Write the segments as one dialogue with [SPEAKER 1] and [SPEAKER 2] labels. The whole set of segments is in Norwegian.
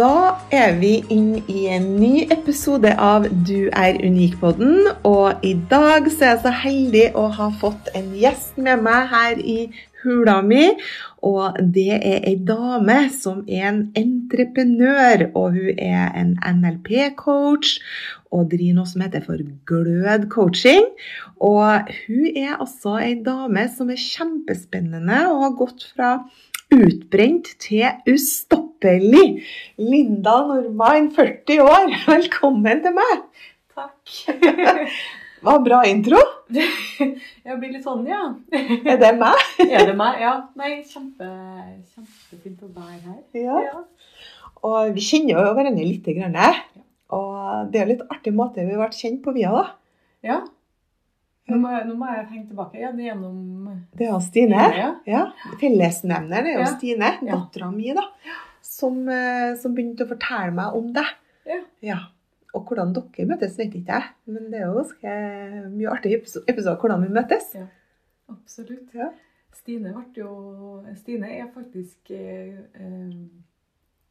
[SPEAKER 1] Da er vi inn i en ny episode av Du er unik-podden. Og i dag så er jeg så heldig å ha fått en gjest med meg her i hula mi. Og det er ei dame som er en entreprenør, og hun er en NLP-coach. Og driver noe som heter for Glød coaching. Og hun er altså ei dame som er kjempespennende og har gått fra utbrent til ustoppelig. Linda Normann, 40 år, velkommen til meg.
[SPEAKER 2] Takk.
[SPEAKER 1] Hva bra intro.
[SPEAKER 2] Jeg blir litt sånn, ja.
[SPEAKER 1] Er det meg?
[SPEAKER 2] Er det meg? Ja. Nei, kjempe, kjempefint å være her.
[SPEAKER 1] Ja. Og vi kjenner jo hverandre lite grann. Og det er litt artig måte vi har vært kjent på via, da.
[SPEAKER 2] Ja. Nå må, jeg, nå må jeg henge tilbake. Ja, det er gjennom
[SPEAKER 1] Det er Stine.
[SPEAKER 2] Ja.
[SPEAKER 1] Ja. Fellesnevneren er jo
[SPEAKER 2] Ja.
[SPEAKER 1] Stine, dattera mi, da. Som, eh, som begynte å fortelle meg om det.
[SPEAKER 2] Ja.
[SPEAKER 1] Og hvordan dere møtes, vet ikke jeg. Men det er jo ganske mye artig episode hvordan vi møtes.
[SPEAKER 2] Ja. Absolutt.
[SPEAKER 1] Ja.
[SPEAKER 2] Stine, jo, Stine er faktisk eh, eh,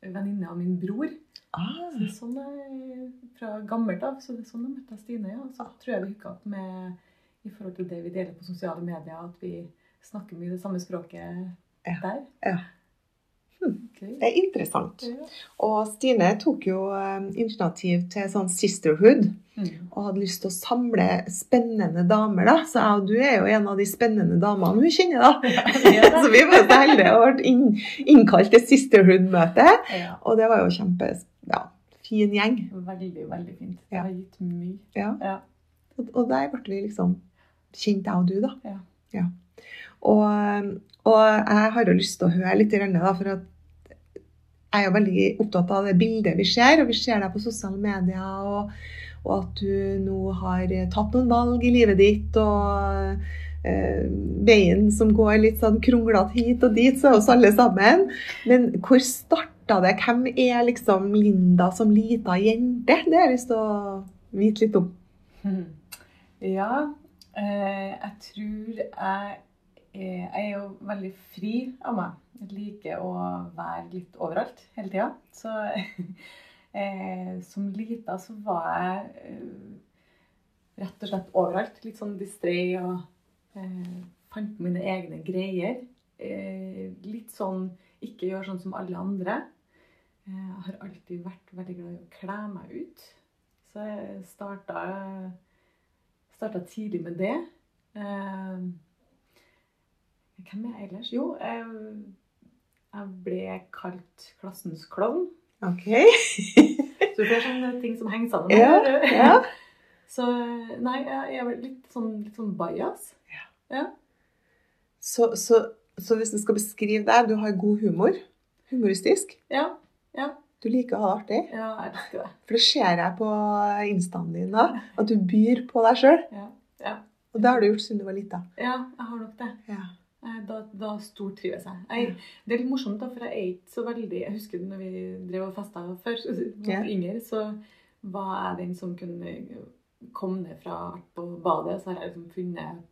[SPEAKER 2] venninne av min bror.
[SPEAKER 1] Ah,
[SPEAKER 2] Så sånn er fra gammelt av. Så det er sånn jeg møtte Stine. Ja. Så tror jeg vi hooka opp med forhold til det vi deler på sosiale medier, at vi snakker mye det samme språket
[SPEAKER 1] Ja.
[SPEAKER 2] der.
[SPEAKER 1] Ja.
[SPEAKER 2] Hmm.
[SPEAKER 1] Det er interessant.
[SPEAKER 2] Ja.
[SPEAKER 1] Og Stine tok jo eh, initiativ til sånn sisterhood.
[SPEAKER 2] Mm.
[SPEAKER 1] Og hadde lyst til å samle spennende damer, da. Så jeg og du er jo en av de spennende damene hun kjenner, da.
[SPEAKER 2] Ja.
[SPEAKER 1] så vi var så heldige og ble inn, innkalt til sisterhood-møte. Og det var jo kjempe ja, fin gjeng.
[SPEAKER 2] Veldig, veldig fint. Det har gitt mye.
[SPEAKER 1] Ja.
[SPEAKER 2] Ja.
[SPEAKER 1] Og, og der ble vi liksom kjent, jeg og du, da.
[SPEAKER 2] Ja.
[SPEAKER 1] Og, og jeg har jo lyst til å høre litt, da, for at jeg er jo veldig opptatt av det bildet vi ser, og vi ser deg på sosiale medier, og, og at du nå har tatt noen valg i livet ditt, og eh, veien som går litt sånn kronglete hit og dit, så er oss alle sammen. Men hvor starta det? Hvem er liksom Linda som lita jente? Det har jeg lyst til å vite litt om.
[SPEAKER 2] Ja, jeg tror jeg eh, Jeg er jo veldig fri av meg. Jeg liker å være litt overalt hele tida. Så eh, som lita så var jeg eh, rett og slett overalt. Litt sånn distré og eh, fant på mine egne greier. Eh, litt sånn ikke gjør sånn som alle andre. Eh, Jeg har alltid vært veldig glad i å kle meg ut. Så jeg starta starta tidlig med det. Eh, hvem er jeg ellers? Jo, jeg, jeg ble kalt klassens klovn.
[SPEAKER 1] Ok.
[SPEAKER 2] Så det er sånne ting som henger sammen.
[SPEAKER 1] Ja, ja.
[SPEAKER 2] Så nei, jeg er litt sånn, litt sånn bajas.
[SPEAKER 1] Så, så, så hvis du skal beskrive deg, du har god humor. Humoristisk.
[SPEAKER 2] Ja, ja,
[SPEAKER 1] Du liker å ha det artig.
[SPEAKER 2] ja, jeg elsker det.
[SPEAKER 1] For det ser jeg på instaen din da, at du byr på deg sjøl.
[SPEAKER 2] Ja, ja.
[SPEAKER 1] Og det har du gjort siden du var lita.
[SPEAKER 2] ja, jeg har nok det.
[SPEAKER 1] Ja.
[SPEAKER 2] Eh, Da, da stortrives jeg. jeg. Det er litt morsomt, da, for jeg er ikke så veldig Jeg husker når vi drev og festa før, da yngre, så var jeg den som kunne komme ned fra på badet, så har jeg liksom funnet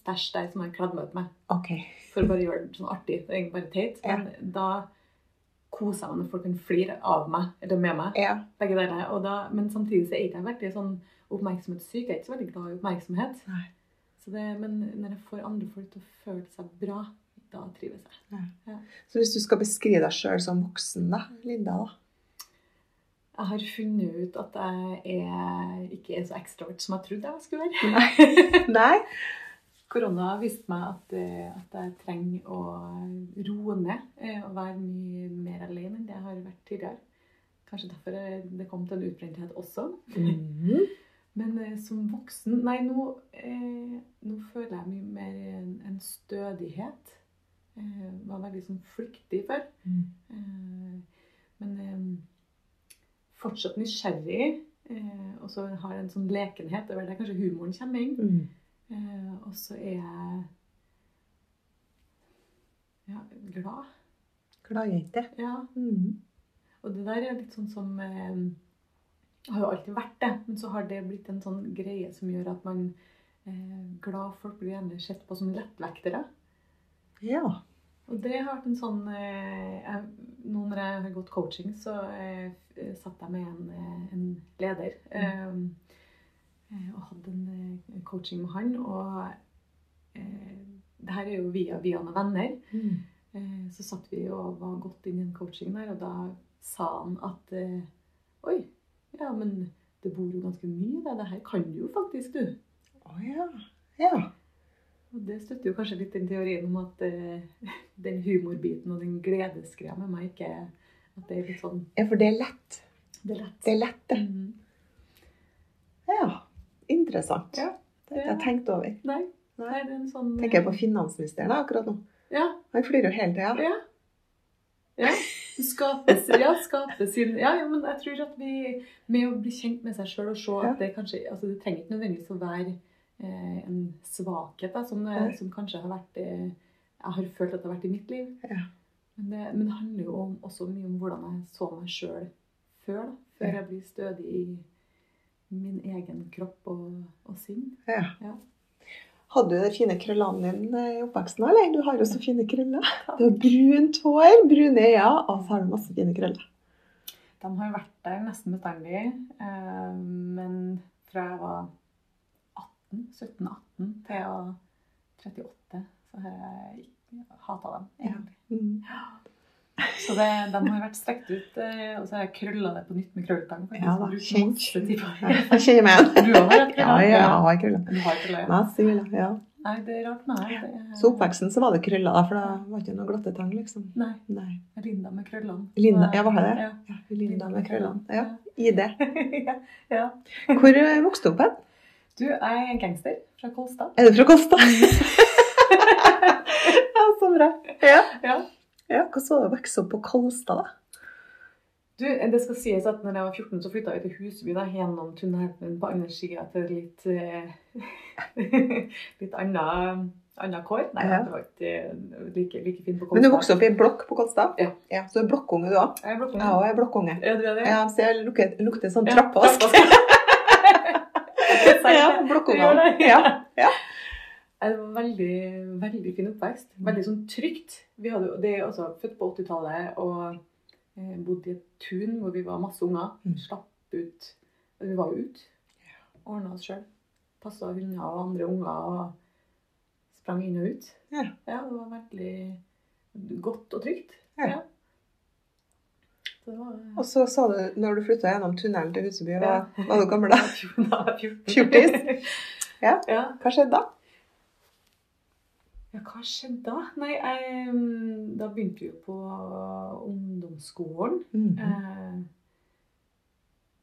[SPEAKER 2] stæsj der som jeg kledd meg ut med.
[SPEAKER 1] Ok.
[SPEAKER 2] For å bare gjøre det sånn artig. Det er egentlig bare teit. Men da koser meg når folk kan flire av meg, eller med meg.
[SPEAKER 1] Ja.
[SPEAKER 2] Begge deler. Da, men samtidig så er ikke jeg veldig sånn oppmerksomhetssyk. Jeg er ikke så veldig glad i oppmerksomhet.
[SPEAKER 1] Nei.
[SPEAKER 2] Så det, men når jeg får andre folk til å føle seg bra, da trives jeg.
[SPEAKER 1] Så hvis du skal beskrive deg sjøl som voksen, da, Linda, da?
[SPEAKER 2] Jeg har funnet ut at jeg er, ikke er så ekstrovert som jeg trodde jeg skulle være.
[SPEAKER 1] Nei?
[SPEAKER 2] Korona viste meg at, eh, at jeg trenger å roe ned eh, og være mye mer alene enn det jeg har vært tidligere. Kanskje derfor eh, det kom til en utbrenthet også.
[SPEAKER 1] Mhm.
[SPEAKER 2] Men eh, som voksen Nei, nå, eh, nå føler jeg mye mer en, en stødighet. Eh, var veldig sånn flyktig før. Eh, men eh, fortsatt nysgjerrig. Eh, og så har jeg en sånn lekenhet. Det er der kanskje humoren kommer inn.
[SPEAKER 1] Mm.
[SPEAKER 2] Eh, og så er jeg ja, glad.
[SPEAKER 1] Gladjente.
[SPEAKER 2] Ja.
[SPEAKER 1] Mm.
[SPEAKER 2] Og det der er litt sånn som eh, Har jo alltid vært det, men så har det blitt en sånn greie som gjør at man eh, Glad folk blir gjerne sett på som lettvektere.
[SPEAKER 1] Ja.
[SPEAKER 2] Og det har vært en sånn eh, jeg, Nå når jeg har gått coaching, så eh, satt jeg med en, eh, en leder. Mm. eh, og hadde en eh, coaching med han. Og eh, det her er jo via, via noen venner.
[SPEAKER 1] Mm.
[SPEAKER 2] Eh, så satt vi og var godt inn i en coaching der, og da sa han at eh, Oi, ja, men det bor jo ganske mye der. det. Her kan du jo faktisk, du.
[SPEAKER 1] Å ja. Ja.
[SPEAKER 2] Og det støtter jo kanskje litt den teorien om at eh, den humorbiten og den gledesgreia med meg ikke At det er litt sånn
[SPEAKER 1] ja, for det er lett.
[SPEAKER 2] Det er lett.
[SPEAKER 1] Det er lett, det.
[SPEAKER 2] Mm.
[SPEAKER 1] Ja. Interessant.
[SPEAKER 2] Ja.
[SPEAKER 1] Det har jeg tenkt over.
[SPEAKER 2] Nei,
[SPEAKER 1] Nei.
[SPEAKER 2] nei, det en sånn
[SPEAKER 1] Tenker jeg på finansministeren akkurat nå.
[SPEAKER 2] Ja.
[SPEAKER 1] Han flyr jo hele tida.
[SPEAKER 2] Ja. ja. Skape, ja, skape sin Ja, ja, men jeg tror at vi Med å bli kjent med seg sjøl og se at det kanskje Altså, det trenger ikke nødvendigvis å være eh, en svakhet, da, som, eh, som kanskje har vært eh, Jeg har følt at det har vært i mitt liv.
[SPEAKER 1] Ja.
[SPEAKER 2] Men, det, men det handler jo om, også mye om hvordan jeg så meg sjøl før. da Før jeg blir stødig i min egen kropp og, og sinn.
[SPEAKER 1] Ja.
[SPEAKER 2] Ja.
[SPEAKER 1] Hadde du de fine krøllene dine i oppveksten, eller? Du har jo så fine krøller. Du har brunt hår, brune øyne, og så har du masse fine krøller.
[SPEAKER 2] De har vært der nesten bestandig. Eh, men fra jeg var 18, 17-18 til jeg var 38, så har jeg hata dem. egentlig.
[SPEAKER 1] Mm.
[SPEAKER 2] Så det, de har vært strekt ut, eh, og så har jeg krølla det på nytt med krølltang.
[SPEAKER 1] Ja da, kjent. Jeg kjenner meg igjen.
[SPEAKER 2] Du har hatt
[SPEAKER 1] Ja, ja, jeg har krølla.
[SPEAKER 2] Du har krøller, ja.
[SPEAKER 1] Masse ja.
[SPEAKER 2] Nei, det er rart med deg. er-
[SPEAKER 1] Så oppveksten så var det krøller, da, for det var ikke noe glattetang, liksom.
[SPEAKER 2] Nei,
[SPEAKER 1] Nei.
[SPEAKER 2] Linda med krøllene.
[SPEAKER 1] Linda, ja, var det det?
[SPEAKER 2] Ja.
[SPEAKER 1] Ja, Linda med krøllene. Ja, ID.
[SPEAKER 2] ja. ja.
[SPEAKER 1] Hvor eh, vokste du opp hen?
[SPEAKER 2] Du jeg er gangster fra Kolstad.
[SPEAKER 1] Er du fra Kolstad? ja, så bra. Ja.
[SPEAKER 2] Ja.
[SPEAKER 1] Ja. Hvordan var det å vokse opp på Kolstad, da?
[SPEAKER 2] Du, det skal sies at når jeg var 14, så flytta vi til Husby, da, gjennom tunnelen på andre sida til litt eh, litt annet kår. Nei,
[SPEAKER 1] Ja.
[SPEAKER 2] det var ikke eh, like, like fint på Kolstad.
[SPEAKER 1] Men du vokste opp i en blokk på Kolstad?
[SPEAKER 2] Ja.
[SPEAKER 1] Så du er blokkunge, du òg?
[SPEAKER 2] Jeg er blokkunge.
[SPEAKER 1] Jeg er blokkunge.
[SPEAKER 2] Ja, du er det?
[SPEAKER 1] Ja, så jeg lukter, lukter sånn
[SPEAKER 2] Ja,
[SPEAKER 1] trappevask. ja,
[SPEAKER 2] blokkunge.
[SPEAKER 1] Ja. ja.
[SPEAKER 2] Det var veldig, veldig fin oppvekst. Veldig sånn trygt. Vi hadde det er altså født på 80-tallet og eh, bodde i et tun hvor vi var masse unger.
[SPEAKER 1] Mm.
[SPEAKER 2] Slapp ut. Vi var jo ute. Ordna oss sjøl. Passa hunder og andre unger og sprang inn og ut.
[SPEAKER 1] Ja.
[SPEAKER 2] det var veldig godt og trygt.
[SPEAKER 1] Ja.
[SPEAKER 2] ja. var
[SPEAKER 1] Og så sa du, når du flytta gjennom tunnelen til Huseby,
[SPEAKER 2] Ja.
[SPEAKER 1] var, var du gammel da?
[SPEAKER 2] Da var jeg 14.
[SPEAKER 1] Fjortis? Ja.
[SPEAKER 2] ja.
[SPEAKER 1] Hva skjedde da?
[SPEAKER 2] Ja, hva skjedde da? Nei, jeg, da begynte vi jo på ungdomsskolen.
[SPEAKER 1] Mm.
[SPEAKER 2] Eh,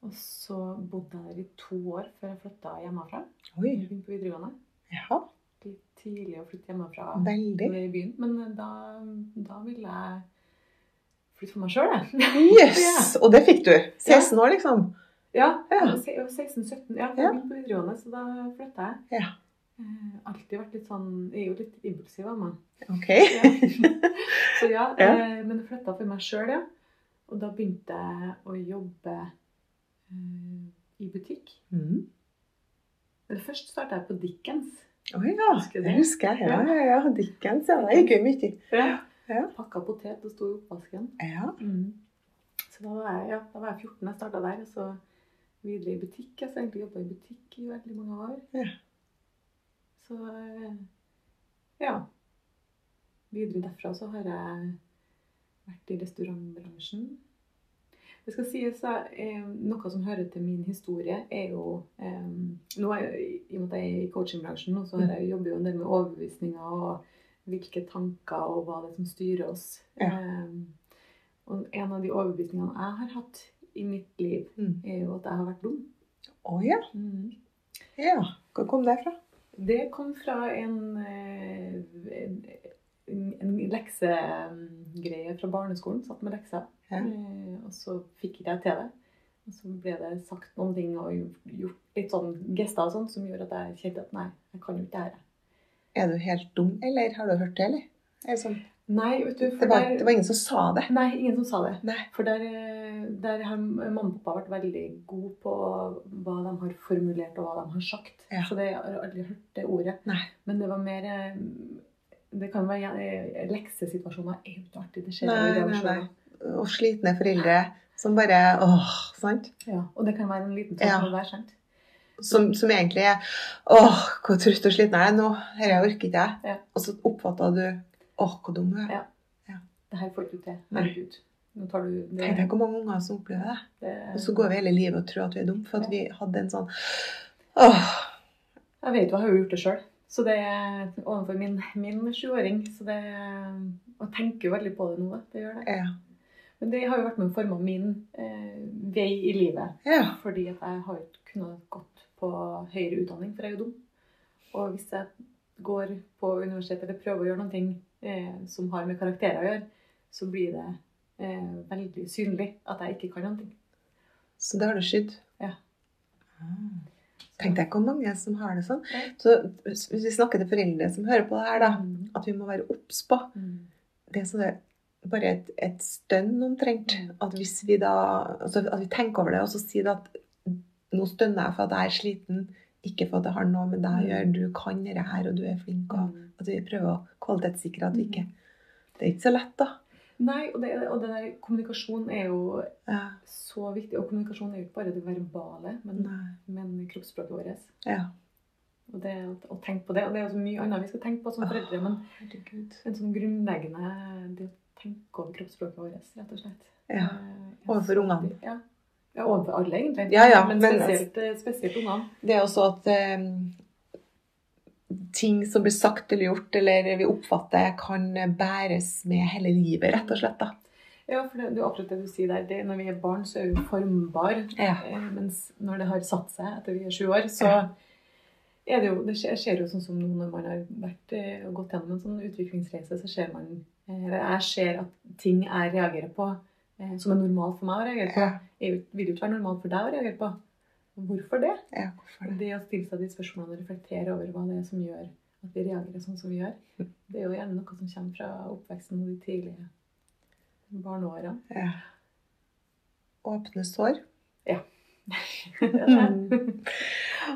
[SPEAKER 2] og så bodde jeg der i to år før jeg flytta hjemmefra.
[SPEAKER 1] Oi.
[SPEAKER 2] Begynte på videregående.
[SPEAKER 1] Ja,
[SPEAKER 2] Litt tidlig å flytte hjemmefra
[SPEAKER 1] veldig.
[SPEAKER 2] i byen. Men eh, da, da ville jeg flytte for meg sjøl, jeg.
[SPEAKER 1] Jøss! Og det fikk du. 16 år, liksom.
[SPEAKER 2] Ja,
[SPEAKER 1] Ja.
[SPEAKER 2] jeg var 16-17. Ja,
[SPEAKER 1] Ja.
[SPEAKER 2] jeg begynte på videregående, så da flytta jeg.
[SPEAKER 1] Ja.
[SPEAKER 2] Eh, alltid vært litt sånn Jeg er jo litt impulsiv av meg.
[SPEAKER 1] Ok.
[SPEAKER 2] Ja. Så ja,
[SPEAKER 1] Ja.
[SPEAKER 2] eh, men jeg flytta for meg sjøl, ja. Og da begynte jeg å jobbe uh, i butikk.
[SPEAKER 1] Mm.
[SPEAKER 2] Eller først starta jeg på Dickens.
[SPEAKER 1] Å ja,
[SPEAKER 2] Husker
[SPEAKER 1] det husker jeg. Ja, ja, ja. Dickens, ja. Det gikk jo mye.
[SPEAKER 2] Ja.
[SPEAKER 1] Ja.
[SPEAKER 2] Pakka potet og sto i oppvasken.
[SPEAKER 1] Ja.
[SPEAKER 2] Så da var, jeg, ja, da var jeg 14 jeg starta der, og så videre i butikk. Jeg har egentlig jobba i butikk i veldig mange år.
[SPEAKER 1] Ja.
[SPEAKER 2] Så eh, ja. Videre derfra så har jeg vært i restaurantbransjen. Det skal sies at eh, Noe som hører til min historie, er jo um, nå er I og med at jeg er i coachingbransjen, så har jeg jobber jo en del med overbevisninger og hvilke tanker og hva det er som styrer oss.
[SPEAKER 1] Ja.
[SPEAKER 2] Um, og en av de overbevisningene jeg har hatt i mitt liv,
[SPEAKER 1] Mm.
[SPEAKER 2] er jo at jeg har vært dum.
[SPEAKER 1] Å ja.
[SPEAKER 2] Mm.
[SPEAKER 1] Ja. Hvor kom det fra?
[SPEAKER 2] Det kom fra en, eh, en, en leksegreie fra barneskolen. Satt med lekser.
[SPEAKER 1] Ja.
[SPEAKER 2] Eh, Og så fikk ikke jeg til det. Og så ble det sagt noen ting og gjort litt sånn gester og sånn som gjorde at jeg kjente at nei, jeg kan jo ikke det her.
[SPEAKER 1] Er du helt dum, eller har du hørt det, eller? Er det, sånn?
[SPEAKER 2] Nei, du,
[SPEAKER 1] det, var,
[SPEAKER 2] der,
[SPEAKER 1] det var ingen som sa det.
[SPEAKER 2] Nei, ingen som sa det.
[SPEAKER 1] Nei.
[SPEAKER 2] For der, eh, der har mamma og pappa vært veldig gode på hva de har formulert og hva de har sagt.
[SPEAKER 1] Ja.
[SPEAKER 2] Så det, jeg har aldri hørt det ordet.
[SPEAKER 1] Nei.
[SPEAKER 2] Men det var mer eh, Det kan være ja, Leksesituasjoner er jo ikke artig. Det skjer
[SPEAKER 1] Nei, nei, nei. Og slitne foreldre som bare Åh, sant?
[SPEAKER 2] Ja, og det kan være en liten ting
[SPEAKER 1] Ja.
[SPEAKER 2] der, er sant.
[SPEAKER 1] Som, som egentlig er Åh, hvor trøtt og sliten jeg er nå. Dette orker ikke jeg.
[SPEAKER 2] Ja.
[SPEAKER 1] Og så oppfatter du Åh, hvor dum du er.
[SPEAKER 2] Ja. Det her får du til. Herregud. Nå tar du det,
[SPEAKER 1] Tenk deg hvor mange unger som opplever det.
[SPEAKER 2] det
[SPEAKER 1] Og så går vi hele livet og tror at vi er dumme, for at
[SPEAKER 2] Ja.
[SPEAKER 1] vi hadde en sånn Åh,
[SPEAKER 2] Jeg vet jo, jeg har jo gjort det sjøl. Så det er overfor min, min sjuåring. Så det Og jeg tenker jo veldig på det nå. Det gjør det.
[SPEAKER 1] ja.
[SPEAKER 2] Men det har jo vært med å forme min eh, vei i livet.
[SPEAKER 1] Ja.
[SPEAKER 2] Fordi at jeg har ikke kunnet gått på høyere utdanning, for jeg er jo dum. Og hvis jeg går på universitetet eller prøver å gjøre noe eh, som har med karakterer å gjøre, så blir det eh, veldig synlig at jeg ikke kan noe.
[SPEAKER 1] Så det har du skydd?
[SPEAKER 2] Ja.
[SPEAKER 1] Ah. Tenk deg hvor mange som har det sånn. Så hvis vi snakker til foreldre som hører på det her, da,
[SPEAKER 2] Mm.
[SPEAKER 1] at vi må være obs på
[SPEAKER 2] Mm.
[SPEAKER 1] det er sånn bare et, et stønn omtrent.
[SPEAKER 2] Mm.
[SPEAKER 1] At hvis vi da altså At vi tenker over det, og så sier det at nå stønner jeg for at jeg er sliten, ikke for at det har noe med deg å gjøre, du kan dette her, og du er flink, og at vi prøver å kvalitetssikre at vi ikke Det er ikke så lett, da.
[SPEAKER 2] Nei, og det, og det der kommunikasjon er jo
[SPEAKER 1] Ja.
[SPEAKER 2] så viktig. Og kommunikasjon er jo ikke bare det verbale, men, men kroppsspråket vårt.
[SPEAKER 1] Ja.
[SPEAKER 2] Og det å, tenke på det. Og det er så mye annet vi skal tenke på som foreldre, men
[SPEAKER 1] Herregud.
[SPEAKER 2] en sånn grunnleggende det å tenke over kroppsspråket vårt, rett og slett.
[SPEAKER 1] Ja.
[SPEAKER 2] Eh, er
[SPEAKER 1] Overfor ungene.
[SPEAKER 2] Ja. ja, overfor alle, egentlig.
[SPEAKER 1] Ja, ja,
[SPEAKER 2] men
[SPEAKER 1] men-
[SPEAKER 2] spesielt, eh, spesielt ungene.
[SPEAKER 1] Det er også at eh, ting som blir sagt eller gjort, eller vi oppfatter, kan bæres med hele livet, rett og slett. da.
[SPEAKER 2] Ja, for det, det er akkurat det du sier der. Det, når vi er barn, så er vi formbare.
[SPEAKER 1] Ja.
[SPEAKER 2] Eh, mens når det har satt seg etter vi er sju år, så
[SPEAKER 1] Ja.
[SPEAKER 2] er det jo Det skjer, skjer jo sånn som nå når man har vært eh, gått gjennom en sånn utviklingsreise, så ser man eh, Eller jeg ser at ting jeg reagerer på, som er normalt for meg å reagere på,
[SPEAKER 1] Ja.
[SPEAKER 2] vil jo ikke være normalt for deg å reagere på. Hvorfor det?
[SPEAKER 1] Ja, hvorfor det?
[SPEAKER 2] Det å stille seg de spørsmålene og reflektere over hva det er som gjør at vi reagerer sånn som vi gjør, det er jo gjerne noe som kommer fra oppveksten og de tidlige barneårene.
[SPEAKER 1] Ja. Åpne sår.
[SPEAKER 2] Ja.